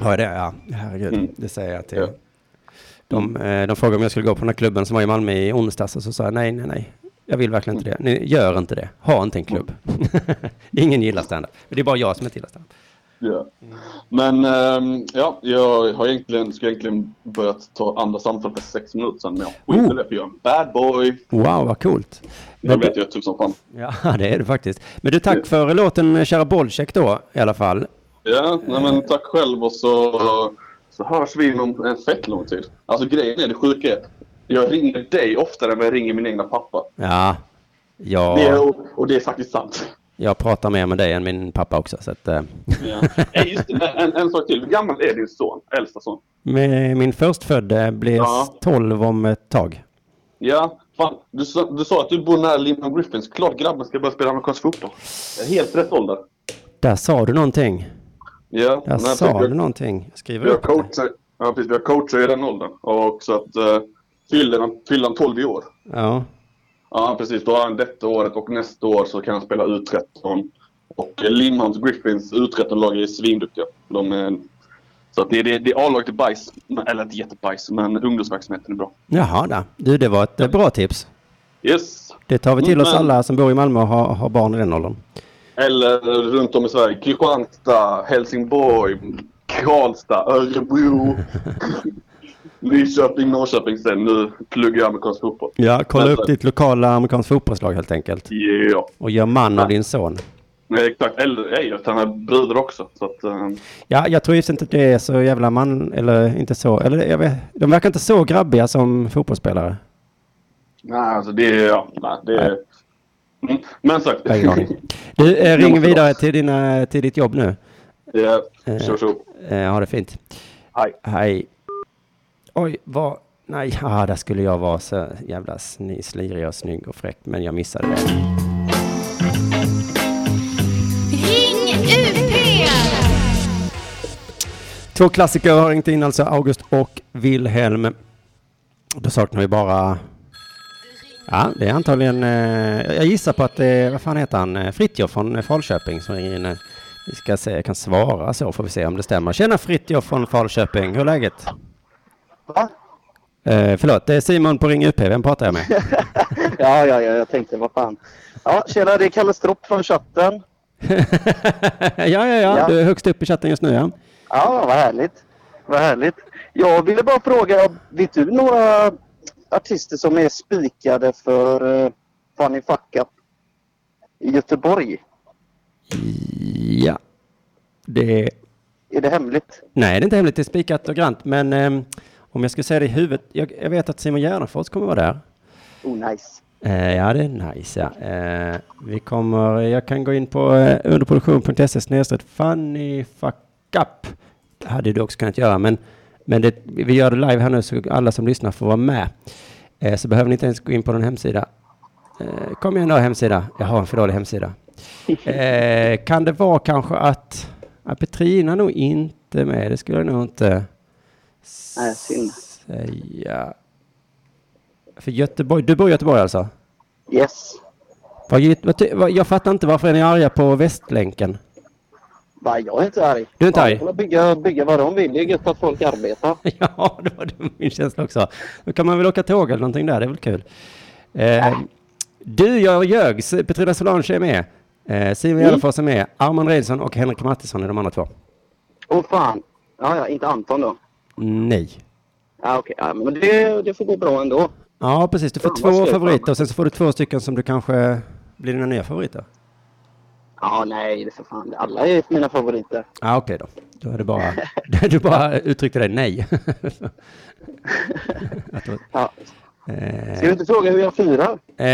Har jag det? Ja, herregud. Mm. Det säger jag till. Ja. De, eh, de frågade om jag skulle gå på den här klubben som var i Malmö i onsdags och så sa jag nej, nej, nej. Jag vill verkligen inte det. Ni gör inte det. Ha inte en klubb. Ingen gillar stand-up. Men det är bara jag som inte gillar stand-up. Ja. Men ehm, ja, jag har egentligen, ska egentligen börjat ta andra samtal för sex minuter sedan. Men jag skiter Oh. det för jag är en bad boy. Wow, vad coolt. Jag vet, jag är typ som fan. Ja, det är du faktiskt. Men du, tack för låten eh, Kära Bolcheck då, i alla fall. Ja, nej, men tack själv och så, så hörs vi inom en fett lång tid. Alltså grejen är, det sjuka är, jag ringer dig oftare än jag ringer min egna pappa. Ja, Det jag, är, och det är faktiskt sant. jag pratar mer med dig än min pappa också. Så att, eh, Ja. Det, en, en sak till. Hur gammal är din son? Äldsta son? med min förstfödde blir Ja. 12 om ett tag. Ja, fan. Du, sa- du sa att du bor nära Limhamn Griffins. Klart grabben ska börja spela amerikansk fotboll. Det är Helt rätt ålder. Där sa du någonting. Ja, Där jag sa du någonting. Jag skriver Vi har upp det. coacher, ja, precis, vi har coacher i den åldern. Och så att uh, fyller, han, fyller han 12 i år. Ja, Ja, precis. Då har han detta året och nästa år så kan han spela U13. Och Limhamns Griffins U13-lag är svinduktiga. De är, så att det, det, det är A-laget är bajs. Eller inte jättebajs, men ungdomsverksamheten är bra. jaha, där. du det var ett eh, bra tips. Yes. Det tar vi till oss Men- alla som bor i Malmö och har, har barn i den åldern. Eller runt om i Sverige. Kristianstad, Helsingborg, Karlstad, Örebro. Nyköping, Norrköping sen. Nu pluggar jag amerikansk fotboll. Ja, kolla Men- upp ditt lokala amerikansk fotbollslag helt enkelt. Ja. Och gör man av din son. Nej, exakt. Eller nej, utan han bröder också. Så att, eh, Ja, jag tror just inte att det är så jävla man, eller inte så, eller jag vet, de verkar inte så grabbiga som fotbollsspelare. nej, alltså det är... Ja, nej, det är... Mm. Men sagt. Du, eh, ring vidare till, dina, till ditt jobb nu. Ja, Eh. kör så. Eh, ha det fint. Hej. Hej. Oj, vad... Nej, ah, där skulle jag vara så jävla slirig och snygg och fräck, men jag missade det. Ring UP! Två klassiker har ringt in, alltså August och Wilhelm. Då saknar vi bara... Ja, det är antagligen... Eh, jag gissar på att det är... Vad fan heter han? Eh, Fritjof från eh, Falköping som ringer in. eh. Vi ska se, jag kan svara så får vi se om det stämmer. Tjena Fritjof från Falköping, hur är läget? Va? Eh, förlåt, det är Simon på Ring UP. Vem pratar jag med? Ja, ja, ja, jag tänkte vad fan. Ja, tjena, det är Kalle Stropp från chatten. ja, ja, ja, Ja. du är högst upp i chatten just nu, ja. Ja, vad härligt. Vad härligt. Jag ville bara fråga, vet du några artister som är spikade för uh, Funny Fuck Up i Göteborg? Ja. Det... Är det hemligt? Nej, det är inte hemligt. Det är spikat och grant. Men ehm, om jag skulle säga det i huvudet. Jag, jag vet att Simon Gärdenfors kommer vara där. Oh, nice. Eh, ja, det är nice. Ja. Eh, vi kommer, jag kan gå in på eh, underproduktion.se snedstreck funny fuck up. Det hade du också kunnat göra, men, men det, vi gör det live här nu så alla som lyssnar får vara med. Eh, så behöver ni inte ens gå in på någon hemsida. Eh, kom igen då, hemsida. Jag har en för dålig hemsida. Eh, kan det vara kanske att, att Petrina nog inte med? Det skulle jag nog inte Nej, synd. säga. För Göteborg, du bor i Göteborg alltså? Yes. Jag fattar inte varför är ni arga på Västlänken? Va, jag är inte arg. Du är inte arg? de bygga, bygga vad de vill. Det är gött att folk arbetar. ja, det var det min känsla också. Då kan man väl åka tåg eller någonting där, det är väl kul. Eh, du, jag ljög. Petrina Solange är med. Eh, Simon Gärdenfors är med. Arman Reinsson och Henrik Mattisson är de andra två. Åh fan. Ja, ja, inte Anton då. Nej. Ja, okej. Ja, men det, det får gå bra ändå. Ja, precis. Du får vad två favoriter och sen så får du två stycken som du kanske blir dina nya favoriter. Ja, nej, det för fan. Alla är mina favoriter. Ja, okej då. Då är det bara... du bara uttryckte dig nej. Ja. eh, Ska du inte fråga hur jag firar? Eh,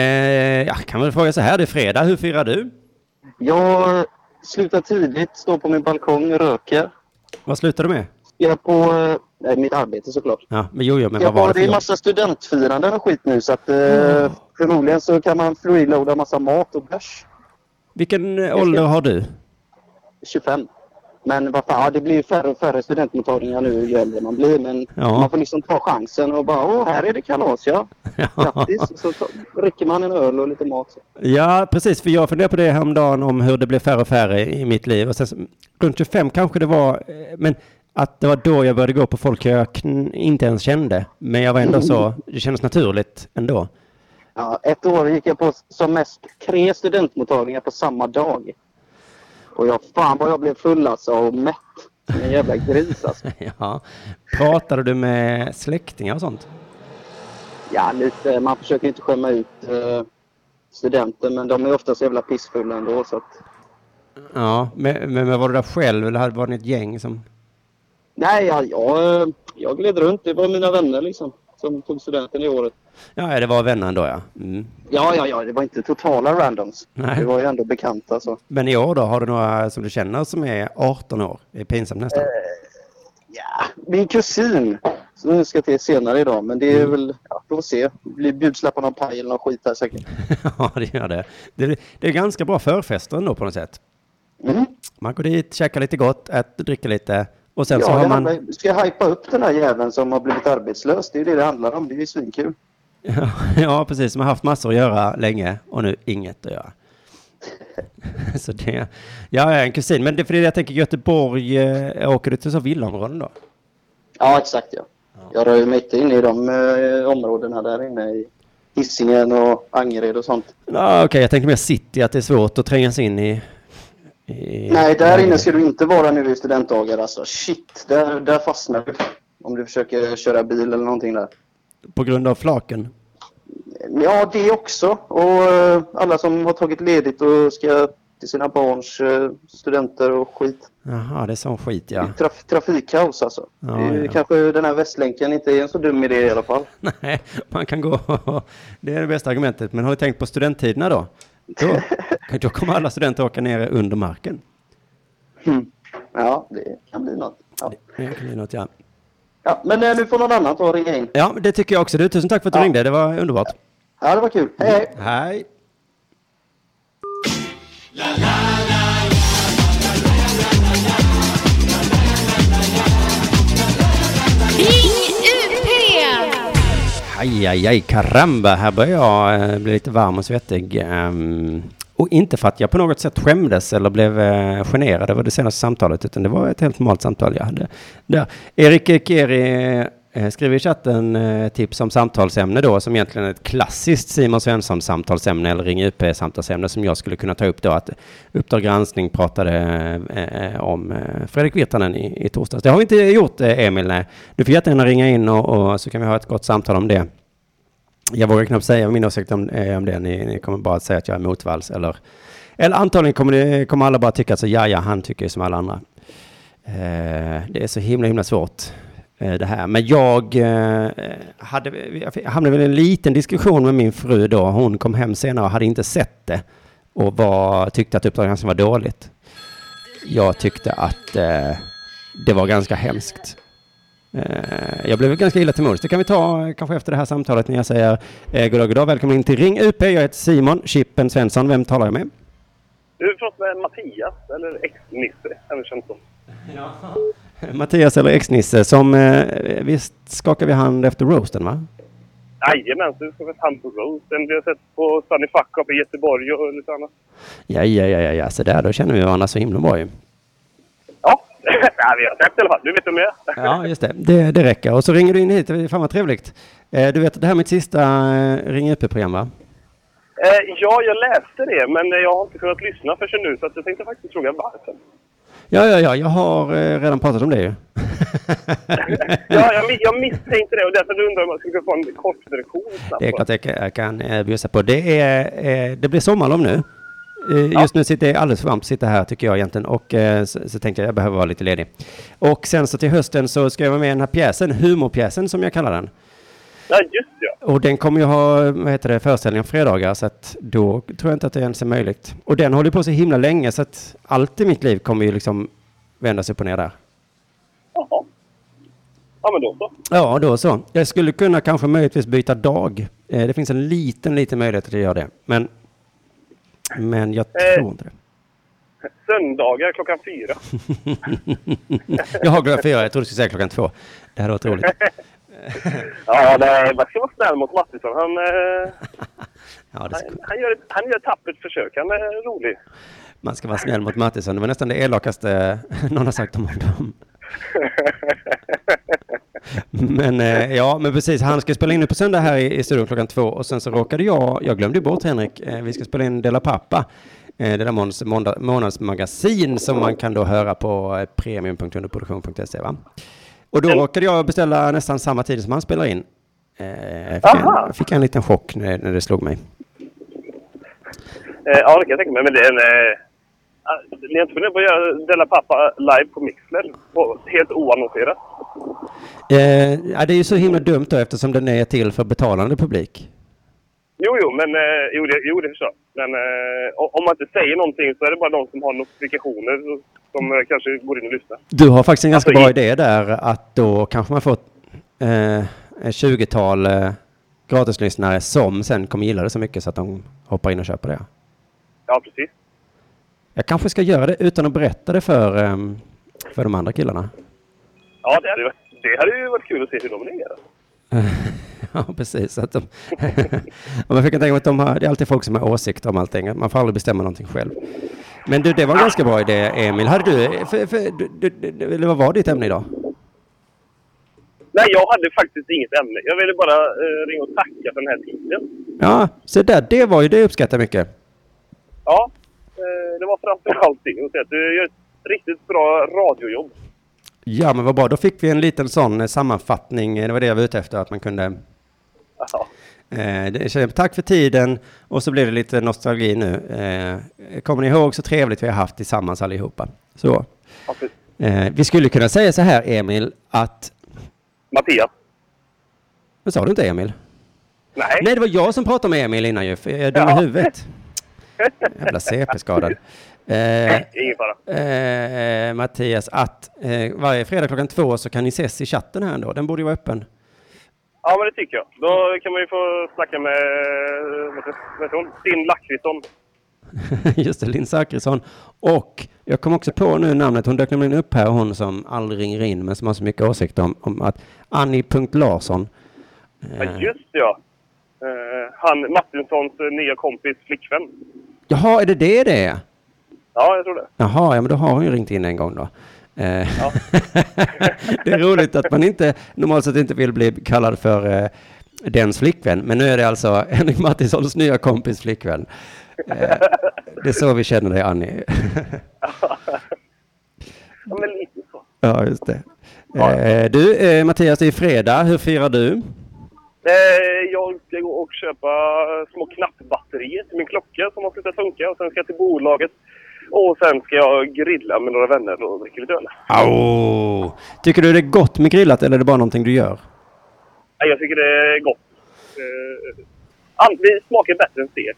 ja, kan väl fråga så här, det är fredag, hur firar du? Jag slutar tidigt, står på min balkong, röker. Vad slutar du med? Är på eh, nej, mitt arbete såklart. Ja, men jo, jo, men Jag vad var det det är massa studentfiranden och skit nu så att eh, förmodligen så kan man freeloada massa mat och bärs. Vilken eh, ålder har du? 25. Men vad fan, ja, det blir ju färre och färre studentmottagningar nu ju äldre man blir. Men Ja. man får liksom ta chansen och bara åh, här är det kalas ja. Grattis! Så ta, räcker man en öl och lite mat. Så. Ja, precis. För jag funderade på det häromdagen om hur det blev färre och färre i mitt liv. Och sen, runt 25 kanske det var, eh, men att det var då jag började gå på folk jag inte ens kände. Men jag var ändå så, det kändes naturligt ändå. Ja, ett år gick jag på som mest tre studentmottagningar på samma dag. Och jag, fan vad jag blev full alltså och mätt. En jävla gris alltså. Ja. Pratade du med släktingar och sånt? Ja, lite. Man försöker inte skämma ut eh, studenter men de är ofta så jävla pissfulla ändå så att... Ja, men, men var du där själv eller var ni ett gäng som... Nej, jag, jag, eh, jag gled runt. Det var mina vänner liksom som tog studenten i året. Ja, det var vänner ändå ja. Mm. Ja, ja, ja, det var inte totala randoms. Nej. Det var ju ändå bekanta så. Men i år då, har du några som du känner som är 18 år? Det är pinsamt nästan. Ja, min kusin som ska till senare idag. Men det är väl, ja, vi får se. Det blir bjudsläpp av någon paj eller någon skit här säkert. Ja, det gör det. det. Det är ganska bra förfester ändå på något sätt. Mm. Man går dit, käkar lite gott, äter, dricker lite och sen så Ja, har det man... handlar, ska jag hypa upp den här jäveln som har blivit arbetslös? Det är ju det det handlar om. Det är ju svinkul. Ja, ja, precis. Man har haft massor att göra länge och nu inget att göra. Så det... Ja, jag är en kusin. Men det är för det jag tänker Göteborg, eh, åker du till så villaområden då? Ja, exakt ja. Jag rör mig inte in i de eh, områdena där inne i Hisingen och Angered och sånt. Ja, Okej, jag tänkte mer city, att det är svårt att tränga sig in i... i Nej, där inne ska du inte vara nu i studentdagar alltså. Shit, där, där fastnar du. Om du försöker köra bil eller någonting där. På grund av flaken? Ja, det också. Och eh, alla som har tagit ledigt och ska till sina barns eh, studenter och skit. Jaha, det är sån skit ja. Traf trafikkaos alltså. Ja, det är, ja. Kanske den här Västlänken inte är en så dum idé i alla fall. Nej, man kan gå... Det är det bästa argumentet. Men har du tänkt på studenttiderna då? Då, då kommer alla studenter åka ner under marken. Mm. Ja, det kan bli något. Ja, Det kan bli något, ja. ja men eh, nu får någon annan ta och ringa in. Ja, det tycker jag också. Du, tusen tack för att du Ja. ringde. Det var underbart. Ja, det var kul. Hej, hej! Hej. Ring! Aj, aj, aj, karamba. Här börjar jag eh, bli lite varm och svettig. Um, och inte för att jag på något sätt skämdes eller blev eh, generad över det senaste samtalet, utan det var ett helt normalt samtal jag hade. Där. Erik Keri eh, skriver i chatten eh, tips om samtalsämne då, som egentligen är ett klassiskt Simon Svensson samtalsämne eller Ring UP samtalsämne som jag skulle kunna ta upp då. Att Uppdrag granskning pratade eh, eh, om Fredrik Virtanen i, i torsdags. Det har vi inte gjort, Emil. Nej. Du får jättegärna ringa in och, och så kan vi ha ett gott samtal om det. Jag vågar knappt säga min åsikt om, om det. Ni, ni kommer bara att säga att jag är motvalls. Eller, eller antagligen kommer, ni, kommer alla bara tycka att så, ja, ja, han tycker ju som alla andra. Eh, det är så himla, himla svårt det här. Men jag eh, hade, jag hamnade väl i en liten diskussion med min fru då. Hon kom hem senare och hade inte sett det. Och var, tyckte att Uppdrag granskning var dåligt. Jag tyckte att eh, det var ganska hemskt. Eh, Jag blev ganska illa till mods. Det kan vi ta eh, kanske efter det här samtalet när jag säger eh, goddag, goddag, välkommen in till Ring UP. Jag heter Simon Chippen Svensson. Vem talar jag med? Du pratar med Mattias, eller ex-Nisse, även känt som. Mattias eller ex-Nisse som, eh, visst skakar vi hand efter roasten va? Jajamän, så ska få ett hand på roasten. Vi har sett på Sunny Fuck Up i Göteborg och lite annat. Ja, ja, ja, ja, så där, då känner vi varandra så himla bra ju. Ja, ja vi har sett i alla fall. Du vet vem jag. Ja, just det. det. Det räcker. Och så ringer du in hit. Fan vad trevligt. Eh, Du vet det här är mitt sista eh, Ring UP-program va? Eh, ja, jag läste det, men jag har inte kunnat lyssna förrän nu, så jag tänkte faktiskt fråga varför. Ja, ja, ja, jag har eh, redan pratat om det ju. Ja, jag, jag misstänkte det och därför undrar om jag skulle få en kort version snabbt. Det är klart jag kan- jag kan eh, bjussa på. Det, är, eh, det blir sommarlov nu. Eh, Just nu sitter jag alldeles för varmt sitta här tycker jag egentligen och eh, så, så tänkte jag jag behöver vara lite ledig. Och sen så till hösten så ska jag vara med i den här pjäsen, humorpjäsen som jag kallar den. Ja, just ja. Och den kommer ju ha, vad heter det, föreställningar på fredagar så att då tror jag inte att det ens är möjligt. Och den håller på så himla länge så att allt i mitt liv kommer ju liksom vändas upp och ner där. Jaha. Ja, men då så. Ja, då så. Jag skulle kunna kanske möjligtvis byta dag. Eh, Det finns en liten, liten möjlighet att jag gör det. Men, men jag Eh. tror inte det. Söndagar klockan fyra. Jag glömde fyra, jag trodde du skulle säga klockan två. Det hade varit roligt. Ja, nej, man ska vara snäll mot Mattisson. Han, eh, Ja, ska, han, han, gör, ett- han gör ett tappert försök. Han är rolig. man ska vara snäll mot Mattisson. Det var nästan det elakaste någon har sagt om honom. Men eh, ja, men precis. Han ska spela in nu på söndag här i, i studion klockan två och sen så råkade jag, jag glömde bort Henrik, eh, vi ska spela in Dela Pappa. Eh, det där månads, månadsmagasin som man kan då höra på eh, premium.underproduktion.se va? Och då råkade jag beställa nästan samma tid som han spelar in. Eh, fick, Aha. jag, fick en liten chock när, när det slog mig. Eh, ja, det kan jag tänka mig. Men det är en... Eh, ah, ni har inte funderat på att göra Della Pappa live på Mixler? På, helt oannonserat? Eh, ja, det är ju så himla dumt då eftersom den är till för betalande publik. Jo, jo, men eh, jo, det, jo, det förstår. Men eh, om man inte säger någonting så är det bara de som har notifikationer som- eh, kanske går in och lyssnar. Du har faktiskt en ganska Alltså, bra i- idé där att då kanske man får eh, ett 20-tal eh, gratislyssnare som sen kommer gilla det så mycket så att de hoppar in och köper det. Ja, precis. Jag kanske ska göra det utan att berätta det för, eh, för de andra killarna. Ja, det hade, det hade ju varit kul att se hur de reagerar. ja, precis. Att de man fick tänka att de har, det är alltid folk som har åsikter om allting. Man får aldrig bestämma någonting själv. Men du, det var en ganska bra idé, Emil. Hade du, för, för, du, du, du, vad var ditt ämne idag? Nej, jag hade faktiskt inget ämne. Jag ville bara eh, ringa och tacka för den här tiden. Ja, så där, det var ju det uppskattar jag mycket. Ja, eh, det var framför allt det. Du gör ett riktigt bra radiojobb. Ja, men vad bra. Då fick vi en liten sån eh, sammanfattning. Eh, Det var det jag var ute efter, att man kunde... Ja. Eh, tack för tiden. Och så blev det lite nostalgi nu. Eh, kommer ni ihåg så trevligt vi har haft tillsammans allihopa? Så. Ja. Eh, vi skulle kunna säga så här, Emil, att... Mattias? Vad sa du inte, Emil? Nej. Nej, det var jag som pratade med Emil innan ju, för jag är dum i Ja. huvudet. Jävla CP-skadad. Eh, ingen fara. eh, Mattias, att eh, varje fredag klockan två så kan ni ses i chatten här ändå. Den borde ju vara öppen. Ja, men det tycker jag. Då kan man ju få snacka med heter hon? Stinn Lakritsson. Just det, Linn Zachrisson. Och jag kom också på nu namnet, hon dök nämligen upp här, hon som aldrig ringer in men som har så mycket åsikter om, om att Annie.Larsson. Ja, Eh, just det, ja. Eh, han, Martinssons eh, nya kompis flickvän. jaha, är det det det är? Ja, jag tror det. Jaha, ja men då har hon ju ringt in en gång då. Eh, Ja. det är roligt att man inte normalt sett inte vill bli kallad för eh, dens flickvän, men nu är det alltså Henrik Mattissons nya kompis flickvän. Eh, det är så vi känner dig Annie. Ja, men lite så. ja, just det. Eh, du, eh, Mattias, det är fredag. Hur firar du? Eh, jag ska gå och köpa små knappbatterier till min klocka som har slutat funka. Och sen ska jag till bolaget. Och sen ska jag grilla med några vänner och dricka lite öl. Au! Tycker du det är gott med grillat eller är det bara någonting du gör? Nej, jag tycker det är gott. Eh, all- det smakar bättre än stek.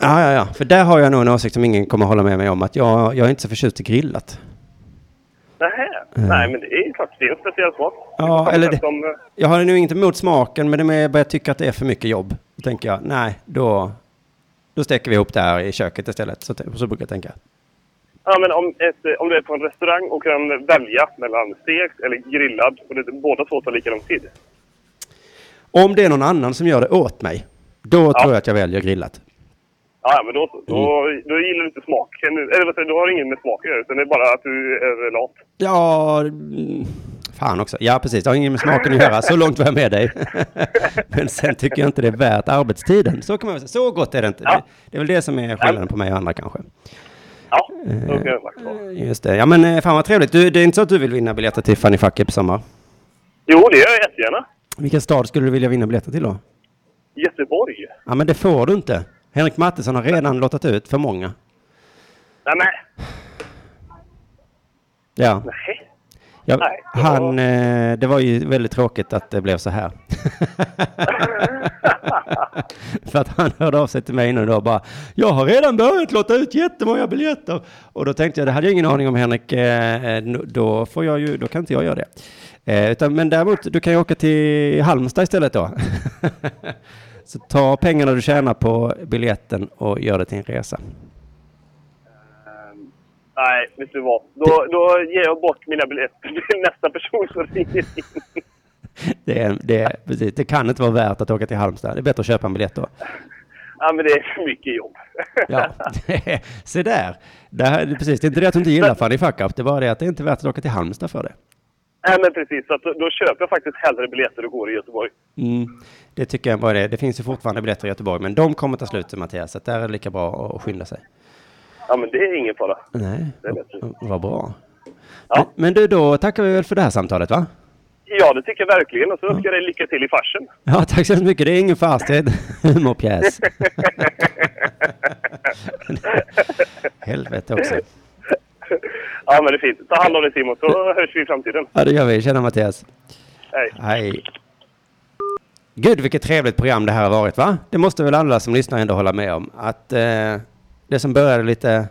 Ja, ja, ja. För där har jag nog en åsikt som ingen kommer hålla med mig om. Att jag, jag är inte så förtjust i grillat. Nähä. Nej, men det är klart. Det är en speciell smak. Ja, eller det- Som, eh, Jag har nog inte emot smaken, men det är jag tycker att det är för mycket jobb. Då tänker jag, nej, då, då steker vi ihop det här i köket istället. Så, så brukar jag tänka. ja, men om, ett, om du är på en restaurang och kan välja mellan stekt eller grillad. Och det, båda två tar lika lång tid. Om det är någon annan som gör det åt mig, då Ja. tror jag att jag väljer grillat. Ja, men då, då, då gillar du inte smaken. Eller vad säger du? Då har det ingen med smak att göra. Utan det är bara att du är lat. Ja, mm, fan också. Ja, precis. Det har ingen med smaken att göra. Så långt var jag med dig. Men sen tycker jag inte det är värt arbetstiden. Så kan man säga. Så gott är det inte. Ja. Det, är väl det som är skillnaden på mig och andra kanske. Ja, då kan det faktiskt. Just det. Ja, men eh, fan vad trevligt. Du, det är inte så att du vill vinna biljetter till Fanny Fuck på sommar? Jo, det gör jag jättegärna. Vilken stad skulle du vilja vinna biljetter till då? Göteborg. Ja, men det får du inte. Henrik Mattisson har redan lottat ut för många. Nej, men. Ja, Nej. Ja Nej, det han, eh, det var ju väldigt tråkigt att det blev så här. för att han hörde av sig till mig nu då och bara, jag har redan börjat lotta ut jättemånga biljetter. Och då tänkte jag, det hade jag ingen aning om Henrik, eh, då får jag ju, då kan inte jag göra det. Eh, utan, men däremot, du kan ju åka till Halmstad istället då. så ta pengarna du tjänar på biljetten och gör det till en resa. Nej, vet du vad? Då, då ger jag bort mina biljetter till nästa person som ringer in. Det, är, det, är, precis, det kan inte vara värt att åka till Halmstad. Det är bättre att köpa en biljett då. Ja, men det är för mycket jobb. Ja, se där. Det, här, precis, det är inte det att du inte gillar Funny Fuck Up, det är bara det att det är inte värt att åka till Halmstad för det. Nej, men precis. Så att då, då köper jag faktiskt hellre biljetter och går i Göteborg. Mm, det tycker jag bara det. Det finns ju fortfarande biljetter i Göteborg, men de kommer ta slut Mattias, så där är det lika bra att skynda sig. Ja, men det är ingen fara. Nej, vad bra. Ja. Men, men du, då tackar vi väl för det här samtalet, va? Ja, det tycker jag verkligen. Och så önskar jag dig lycka till i farsen. Ja, tack så hemskt mycket. Det är ingen fars, det är en humorpjäs. Helvete också. Ja, men det är fint. Ta hand om dig Simon, så hörs vi i framtiden. Ja, det gör vi. Tjena Mattias. Hej. Hej. Gud, vilket trevligt program det här har varit, va? Det måste väl alla som lyssnar ändå hålla med om. Att eh, det som började lite,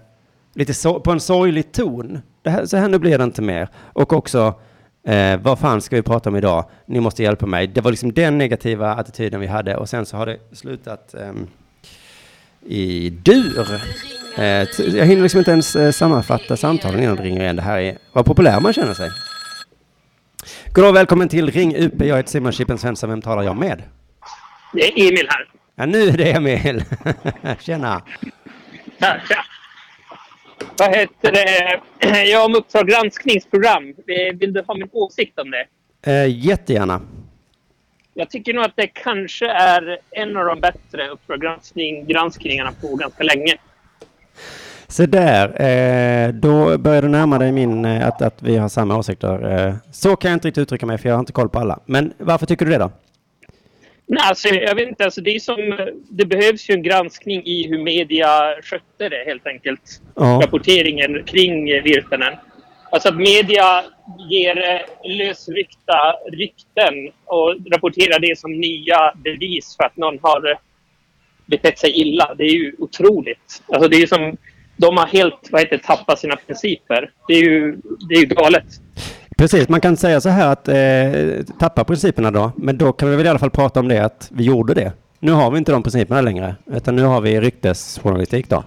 lite so på en sorglig ton, det här, så här nu blir det inte mer. Och också, eh, vad fan ska vi prata om idag? Ni måste hjälpa mig. Det var liksom den negativa attityden vi hade och sen så har det slutat ehm, i dur. Eh, jag hinner liksom inte ens eh, sammanfatta samtalen innan det ringer igen. Det här är vad populär man känner sig. God dag och välkommen till Ring UP. Jag heter Simon Chippen Svensson. Vem talar jag med? Det är Emil här. Ja, nu är det Emil. Tjena. Ja, tja. Vad heter det? Jag har om Uppdrag granskningsprogram. Eh, Vill du ha min åsikt om det? Eh, jättegärna. Jag tycker nog att det kanske är en av de bättre Uppdrag granskning, granskningarna på ganska länge. Så där, eh, då börjar du närma dig min, eh, att, att vi har samma åsikter. Eh, så kan jag inte riktigt uttrycka mig, för jag har inte koll på alla. Men varför tycker du det då? Nej, alltså, jag vet inte. Alltså, det, som, det behövs ju en granskning i hur media skötte det helt enkelt. Ja. Rapporteringen kring Virtanen. Alltså att media ger eh, lösryckta rykten och rapporterar det som nya bevis för att någon har eh, betett sig illa. Det är ju otroligt. Alltså det är som... De har helt vad heter, tappat sina principer. Det är ju, det är ju galet. Precis, man kan säga så här att eh, tappa principerna då, men då kan vi väl i alla fall prata om det att vi gjorde det. Nu har vi inte de principerna längre, utan nu har vi ryktesjournalistik då.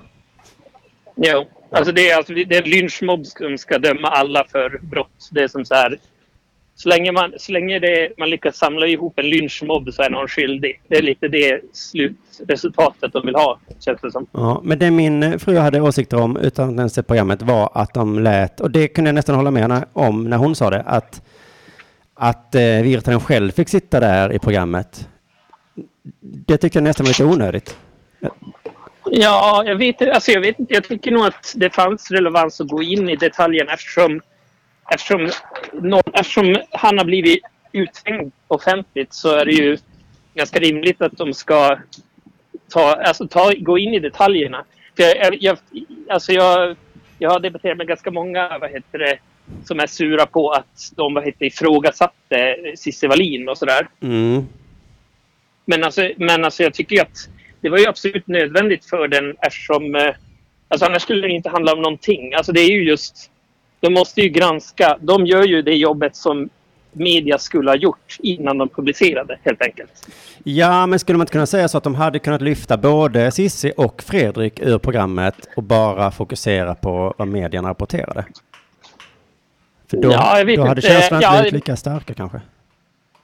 Jo. Alltså det är, alltså, det är lynchmobb som ska döma alla för brott. Det är som så här... Så länge, man, så länge det, man lyckas samla ihop en lynchmobb så är någon skyldig. Det är lite det slutresultatet de vill ha, känns det som. Ja, men det min eh, fru hade åsikter om utan att ens se programmet var att de lät, och det kunde jag nästan hålla med henne om när hon sa det, att, att eh, Virtanen själv fick sitta där i programmet. Det tyckte jag nästan var lite onödigt. Ja, jag vet, alltså jag vet inte. Jag tycker nog att det fanns relevans att gå in i detaljerna eftersom, eftersom, någon, eftersom han har blivit uthängd offentligt så är det ju ganska rimligt att de ska ta, alltså ta, gå in i detaljerna. För jag, jag, alltså jag, jag har debatterat med ganska många vad heter det, som är sura på att de vad heter, ifrågasatte Cissi Wallin och sådär. Mm. Men alltså, men alltså jag tycker att det var ju absolut nödvändigt för den eftersom... Eh, alltså annars skulle det inte handla om någonting. Alltså det är ju just... De måste ju granska. De gör ju det jobbet som media skulle ha gjort innan de publicerade helt enkelt. Ja, men skulle man inte kunna säga så att de hade kunnat lyfta både Sissi och Fredrik ur programmet och bara fokusera på vad medierna rapporterade? För då, Ja, jag vet då hade inte. känslorna inte Ja, blivit det- lika starka kanske.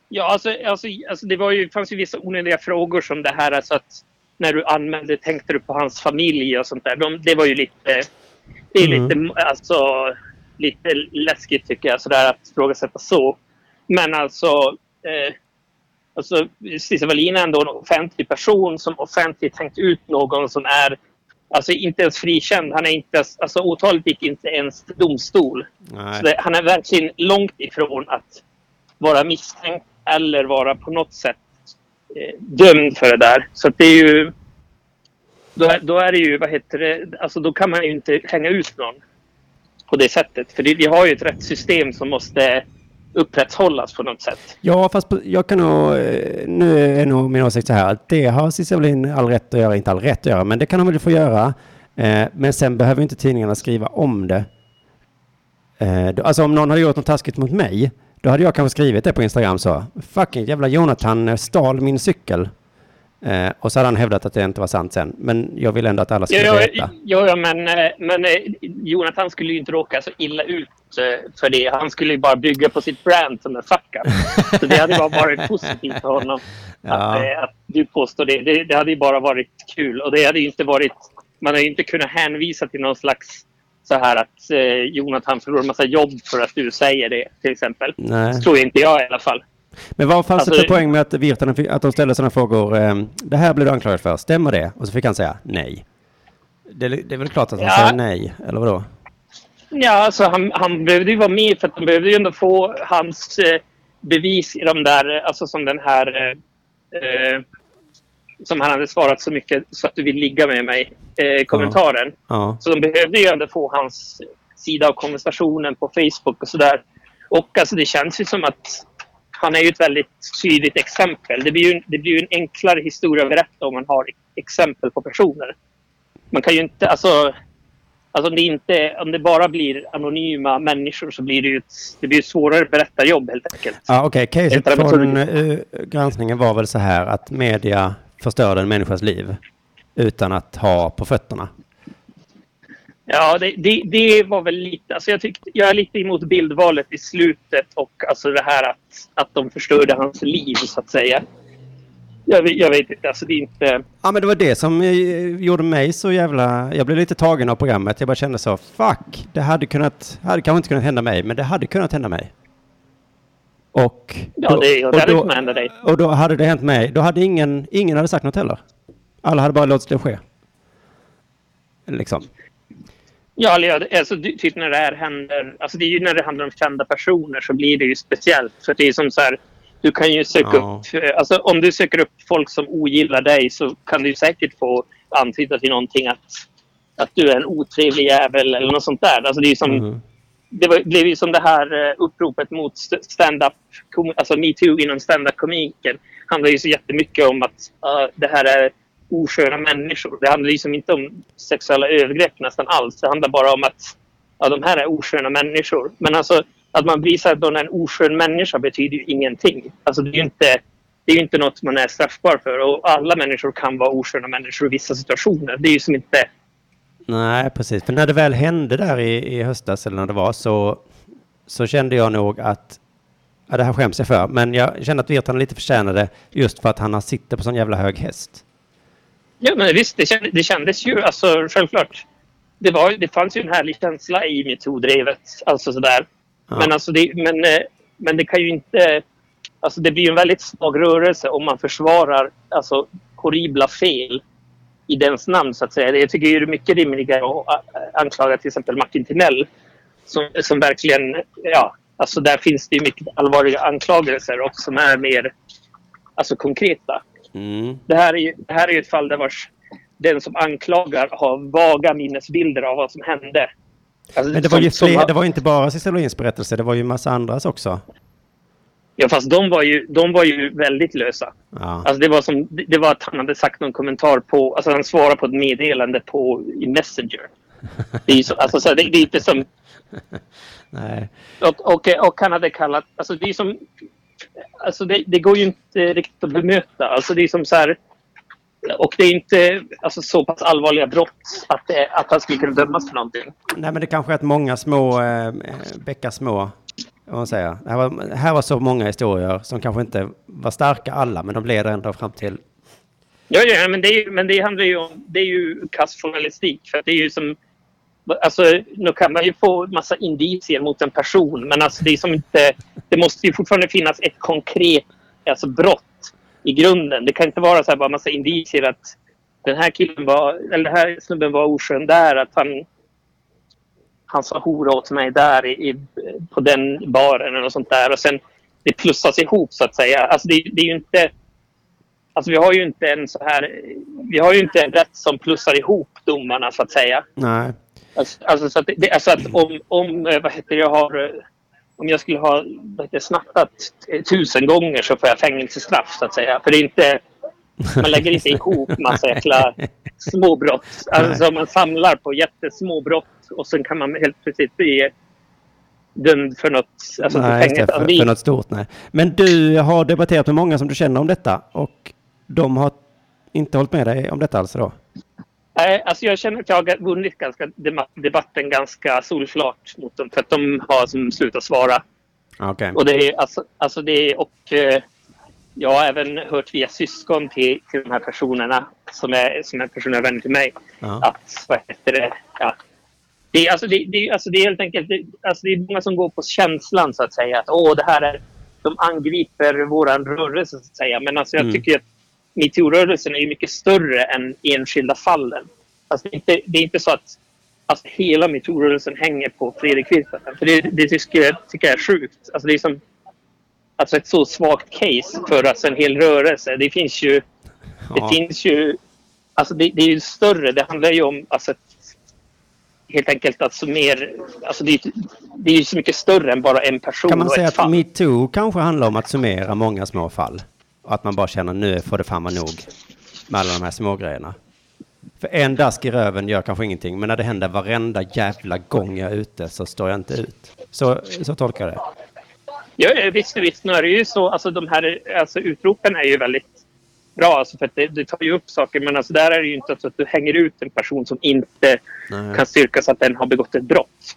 Ja, alltså, alltså, alltså det var ju, fanns ju vissa onödiga frågor som det här alltså att när du anmälde tänkte du på hans familj och sånt där. De, det var ju lite... Det är Mm. lite, alltså, lite läskigt tycker jag sådär att ifrågasätta så. Men alltså... Eh, alltså Cissi Wallin är ändå en offentlig person som offentligt hängt ut någon som är Alltså inte ens frikänd. Han är inte, ens- alltså åtalet gick inte ens till domstol. Det, han är verkligen långt ifrån att vara misstänkt eller vara på något sätt eh, dömd för det där. Så det är ju... Då är, då är det ju, vad heter det, alltså då kan man ju inte hänga ut någon på det sättet. För det, vi har ju ett rättssystem som måste upprätthållas på något sätt. Ja, fast jag kan nog, eh, nu är nog min åsikt så här att det har Cissi Wallin all rätt att göra, inte all rätt att göra, men det kan de väl få göra. Eh, men sen behöver inte tidningarna skriva om det. Eh, då- alltså om någon hade gjort något taskigt mot mig, då hade jag kanske skrivit det på Instagram så. Fucking jävla Jonathan eh, stal min cykel. Eh, och så hade han hävdat att det inte var sant sen. Men jag vill ändå att alla ska Ja, veta. ja, ja, men, eh, men eh, Jonathan skulle ju inte råka så illa ut eh, för det. Han skulle ju bara bygga på sitt brand som en fuck up. Så det hade bara varit positivt för honom Ja. att, att du påstår det. det. Det hade ju bara varit kul. Och det hade inte varit... Man hade inte kunnat hänvisa till någon slags så här att eh, Jonathan förlorar massa jobb för att du säger det, till exempel. Nej. Så tror inte jag i alla fall. Men vad fanns det Alltså- för poäng med att Virtanen fick, att de ställde sådana frågor? Eh, det här blev du anklagad för, stämmer det? Och så fick han säga nej. Det, det är väl klart att han Ja. säger nej, eller vadå? Ja, alltså han, han behövde ju vara med för att de behövde ju ändå få hans eh, bevis i de där, eh, alltså som den här eh, eh, som han hade svarat så mycket så att du vill ligga med mig, eh, kommentaren. Ja. Så de behövde ju ändå få hans sida av konversationen på Facebook och sådär. Och alltså det känns ju som att han är ju ett väldigt tydligt exempel. Det blir ju, det blir ju en enklare historia att berätta om man har exempel på personer. Man kan ju inte, alltså, alltså om, det inte, om det bara blir anonyma människor så blir det ju ett, det blir ett svårare berättarjobb helt enkelt. Ja, okej. Caset Helt enkelt. från eh, granskningen var väl så här att media förstörde en människas liv utan att ha på fötterna. Ja, det, det, det var väl lite... Alltså jag, tyckte, jag är lite emot bildvalet i slutet och alltså det här att, att de förstörde hans liv, så att säga. Jag, vet- jag vet inte, alltså det är inte... Ja, men det var det som eh, gjorde mig så jävla... Jag blev lite tagen av programmet. Jag bara kände så, fuck, det hade kunnat... hade kanske inte kunnat hända mig, men det hade kunnat hända mig. Och... Ja, det, ja, det och hade då- kunnat hända dig. Och då hade det hänt mig, då hade ingen, ingen hade sagt något heller. Alla hade bara låtit det ske. Liksom. Ja, alltså, det- typ när det här händer... Alltså det är ju när det handlar om kända personer så blir det ju speciellt. För det är som så här... Du kan ju söka Ja. upp... eh, Alltså om du söker upp folk som ogillar dig så kan du säkert få antyda till någonting att, att du är en otrevlig jävel eller något sånt där. Alltså det är som... Mhm. det var, blev ju som det här eh, uppropet mot st- stand-up, alltså metoo inom stand-up-komiken. handlar ju så jättemycket om att uh, det här är osköna människor. Det handlar liksom inte om sexuella övergrepp nästan alls. Det handlar bara om att ja, de här är osköna människor. Men alltså att man visar att någon är en oskön människa betyder ju ingenting. Alltså det är ju inte, det är ju inte något man är straffbar för. Och alla människor kan vara osköna människor i vissa situationer. Det är ju som inte... Nej, precis. För när det väl hände där i, i höstas, eller när det var, så, så kände jag nog att ja, det här skäms jag för. Men jag känner att Virtanen lite förtjänade just för att han sitter på sån jävla hög häst. Ja, men visst, det kändes, det kändes ju alltså självklart. Det, var, det fanns ju en härlig känsla i metoo-drevet. Alltså sådär. Ja. Men, alltså det, men, eh, men det kan ju inte... Alltså det blir en väldigt svag rörelse om man försvarar alltså, horribla fel i dens namn, så att säga. Jag tycker ju det är mycket rimligare att a- anklaga till exempel Martin Timell som, som verkligen... Ja, alltså där finns det mycket allvarliga anklagelser och som är mer alltså, konkreta. Mm. Det här är ju, det här är ju ett fall där vars den som anklagar har vaga minnesbilder av vad som hände. Alltså, Men det var ju som- som fler, har- det var ju inte bara Cissi Wallins berättelse, det var ju massa andras också. Ja, fast de var ju, de var ju väldigt lösa. Ja. Alltså det, var som, det var att han hade sagt någon kommentar på... Alltså han svarade på ett meddelande på, i Messenger. Det är, ju så, alltså, så det, det är inte som... Nej. Och, och, och han hade kallat... Alltså det är som... Alltså det, det går ju inte riktigt att bemöta. Alltså det är som så här... Och det är inte alltså, så pass allvarliga brott att, det, att han skulle kunna dömas för någonting. Nej, men det kanske är att många små eh, bäckar små, vad man säger. Det här, var, här var så många historier som kanske inte var starka alla, men de leder ändå fram till... Ja, ja men, det är, men det handlar ju om... Det är ju kass journalistik. För det är ju som... Alltså, nu kan man ju få massa indicier mot en person, men alltså det är som inte... Det måste ju fortfarande finnas ett konkret alltså brott i grunden. Det kan inte vara så här bara massa indicier att den här killen var... Eller den här snubben var oskön där, att han... Han sa hora åt mig där i, i, på den baren eller något sånt där. Och sen det plussas ihop så att säga. Alltså det, det är ju inte... Alltså vi har ju inte en så här... Vi har ju inte en rätt som plussar ihop domarna så att säga. Nej. Alltså, alltså, så att, det, alltså att om, om, eh, vad heter jag har... eh, Om jag skulle ha det, snattat tusen gånger så får jag fängelsestraff så att säga. För det är inte... Man lägger inte ihop massa jäkla småbrott. Alltså man samlar på jättesmå brott och sen kan man helt plötsligt bli dömd för något... Alltså nej, det, fängelse. för, för något stort, nej. Men du har debatterat med många som du känner om detta och de har inte hållit med dig om detta alltså då? Nej, alltså jag känner att jag har vunnit ganska, debatten ganska solklart mot dem för att de har som slutat svara. Ja, Okej. Och det är alltså, alltså det är, och eh, jag har även hört via syskon till, till de här personerna som är, som är personer vänner till mig Ja. att, vad heter det, ja. Det är, alltså, det, det, alltså, det är helt enkelt, det, alltså, det är många som går på känslan så att säga. Att åh, det här är, de angriper våran rörelse så att säga. Men alltså jag Mm. tycker att metoo-rörelsen är ju mycket större än enskilda fallen. Alltså, det, är inte, det är inte så att alltså, hela metoo-rörelsen hänger på Fredrik Virtanen. För det, det tycker, jag, tycker jag är sjukt. Alltså, det är som alltså, ett så svagt case för alltså, en hel rörelse. Det finns ju... Ja. Det finns ju... Alltså det, det är ju större. Det handlar ju om alltså, ett- helt enkelt alltså mer... Alltså det, är- det är ju så mycket större än bara en person Kan man och säga ett att fall. metoo kanske handlar om att summera många små fall? Att man bara känner nu får det fan vara nog med alla de här små grejerna. För en dask i röven gör kanske ingenting, men när det händer varenda jävla gång jag är ute så står jag inte ut. Så, så tolkar jag det. Ja, ja, visst, visst. Nu är det ju så. Alltså de här alltså, utropen är ju väldigt bra. Alltså, för att det, det tar ju upp saker. Men alltså, där är det ju inte så att du hänger ut en person som inte Nej. kan styrkas att den har begått ett brott.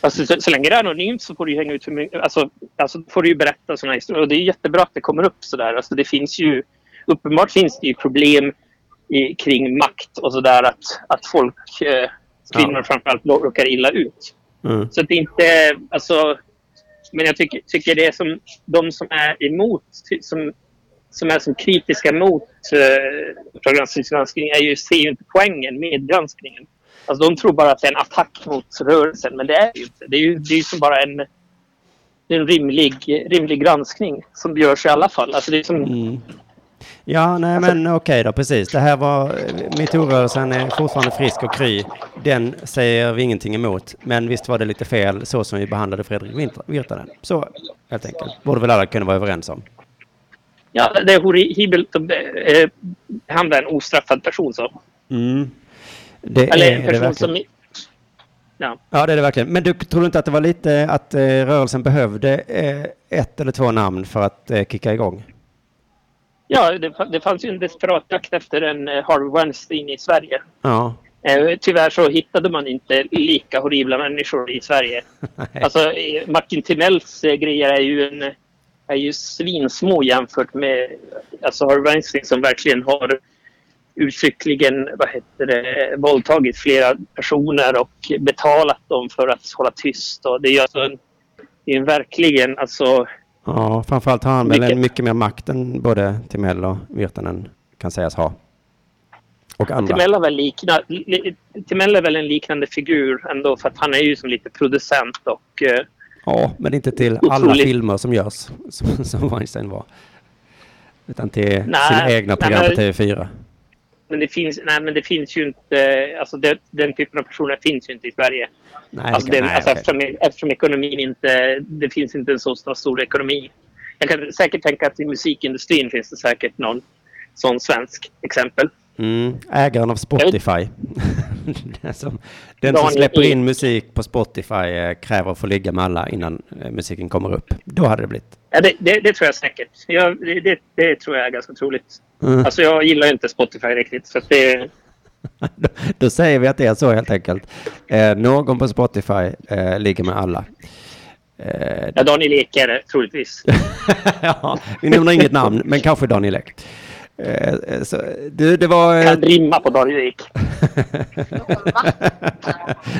Alltså, så, så länge det är anonymt så får du hänga ut hur mycket, alltså, alltså får du berätta sådana historier. Och det är jättebra att det kommer upp sådär. Alltså, det finns ju, uppenbart finns det ju problem i, kring makt och sådär att, att folk, eh, kvinnor Ja. framförallt, råkar illa ut. Mm. Så det inte, alltså, men jag tycker, tycker det är som de som är emot, som, som är som kritiska mot eh, programgranskning är ju, ser ju inte poängen med granskningen. Alltså de tror bara att det är en attack mot rörelsen, men det är det ju inte. Det är ju, det är ju som bara en, en rimlig, rimlig granskning som görs i alla fall. Alltså det är som, Mm. Ja, nej men okej då, precis. Det här var, metoo-rörelsen är fortfarande frisk och kry. Den säger vi ingenting emot. Men visst var det lite fel så som vi behandlade Fredrik Virtanen. Så, helt enkelt. Borde väl alla kunna vara överens om. ja, det är horribelt att eh, behandla en ostraffad person så. Mm. Det Eller är en det person verkligen. som... Ja. Ja, det är det verkligen. Men du tror inte att det var lite att eh, rörelsen behövde eh, ett eller två namn för att eh, kicka igång? Ja, det, det fanns ju en desperat jakt efter en eh, Harvey Weinstein i Sverige. Ja. Eh, tyvärr så hittade man inte lika horribla människor i Sverige. Nej. Alltså, eh, Martin Timells eh, grejer är ju, en, är ju svinsmå jämfört med alltså Harvey Weinstein som verkligen har uttryckligen vad heter det, våldtagit flera personer och betalat dem för att hålla tyst. Och det är ju alltså en, det är verkligen alltså Ja, framförallt har han väl Mycket. en mycket mer makt än både Timell och Virtanen kan sägas ha. Och andra. Timell är, väl likna, li, Timell är väl en liknande figur ändå för att han är ju som lite producent och eh, Ja, men inte till alla Otroligt. filmer som görs, som, som Weinstein var. Utan till Nej, sina egna program på men- TV4. Men det finns, nej, men det finns ju inte, alltså det, den typen av personer finns ju inte i Sverige. Nej, Alltså, det, nej, alltså eftersom, eftersom ekonomin inte, det finns inte en så stor, stor ekonomi. Jag kan säkert tänka att i musikindustrin finns det säkert någon sån svensk exempel. Mm, ägaren av Spotify. den som, den som släpper in musik på Spotify eh, kräver att få ligga med alla innan eh, musiken kommer upp. Då hade det blivit. Ja, det, det, det tror jag säkert. Jag, det, det, tror jag är ganska troligt. Mm. Alltså jag gillar inte Spotify riktigt. Så det, då, då säger vi att det är så helt enkelt. Eh, någon på Spotify eh, ligger med alla. Eh, ja, Daniel Ek är det troligtvis. ja, vi nämner inget namn, men kanske Daniel Ek. Eh, så, du, det var... eh, Kan rimma på Daniel Ek.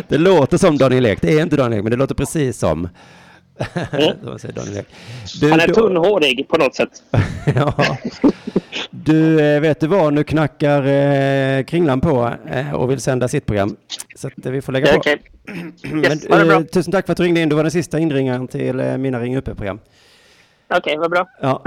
det låter som Daniel Ek. Det är inte Daniel Ek, men det låter precis som. Mm. Du, Han är tunnhårig på något sätt. ja. Du, eh, vet du vad? Nu knackar eh, Kringlan på eh, och vill sända sitt program. Så att eh, vi får lägga på. Men, Yes, bra. eh, tusen tack för att du ringde in. Du var den sista inringaren till eh, mina Ring Uppe-program. Okej, vad bra. Ja,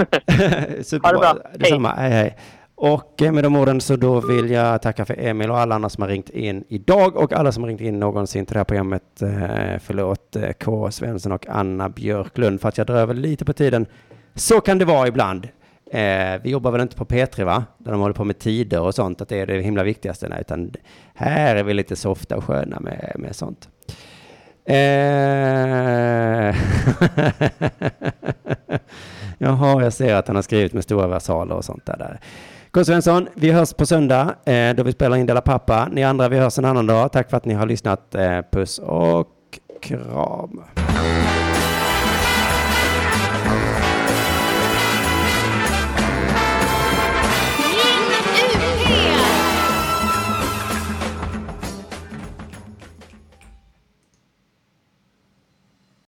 superbra. Ha det bra. Detsamma. Hej, hej. Och med de orden så då vill jag tacka för Emil och alla andra som har ringt in idag och alla som har ringt in någonsin till det här programmet. Eh, förlåt eh, K. Svensson och Anna Björklund för att jag drar över lite på tiden. Så kan det vara ibland. Eh, vi jobbar väl inte på P3 va? Där de håller på med tider och sånt, att det är det himla viktigaste. Nej, utan här är vi lite softa och sköna med, med sånt. Eh... Jaha, jag ser att han har skrivit med stora versaler och sånt där. där. K. Svensson, vi hörs på söndag eh, då vi spelar in Dela Pappa. Ni andra, vi hörs en annan dag. Tack för att ni har lyssnat. Eh, puss och kram.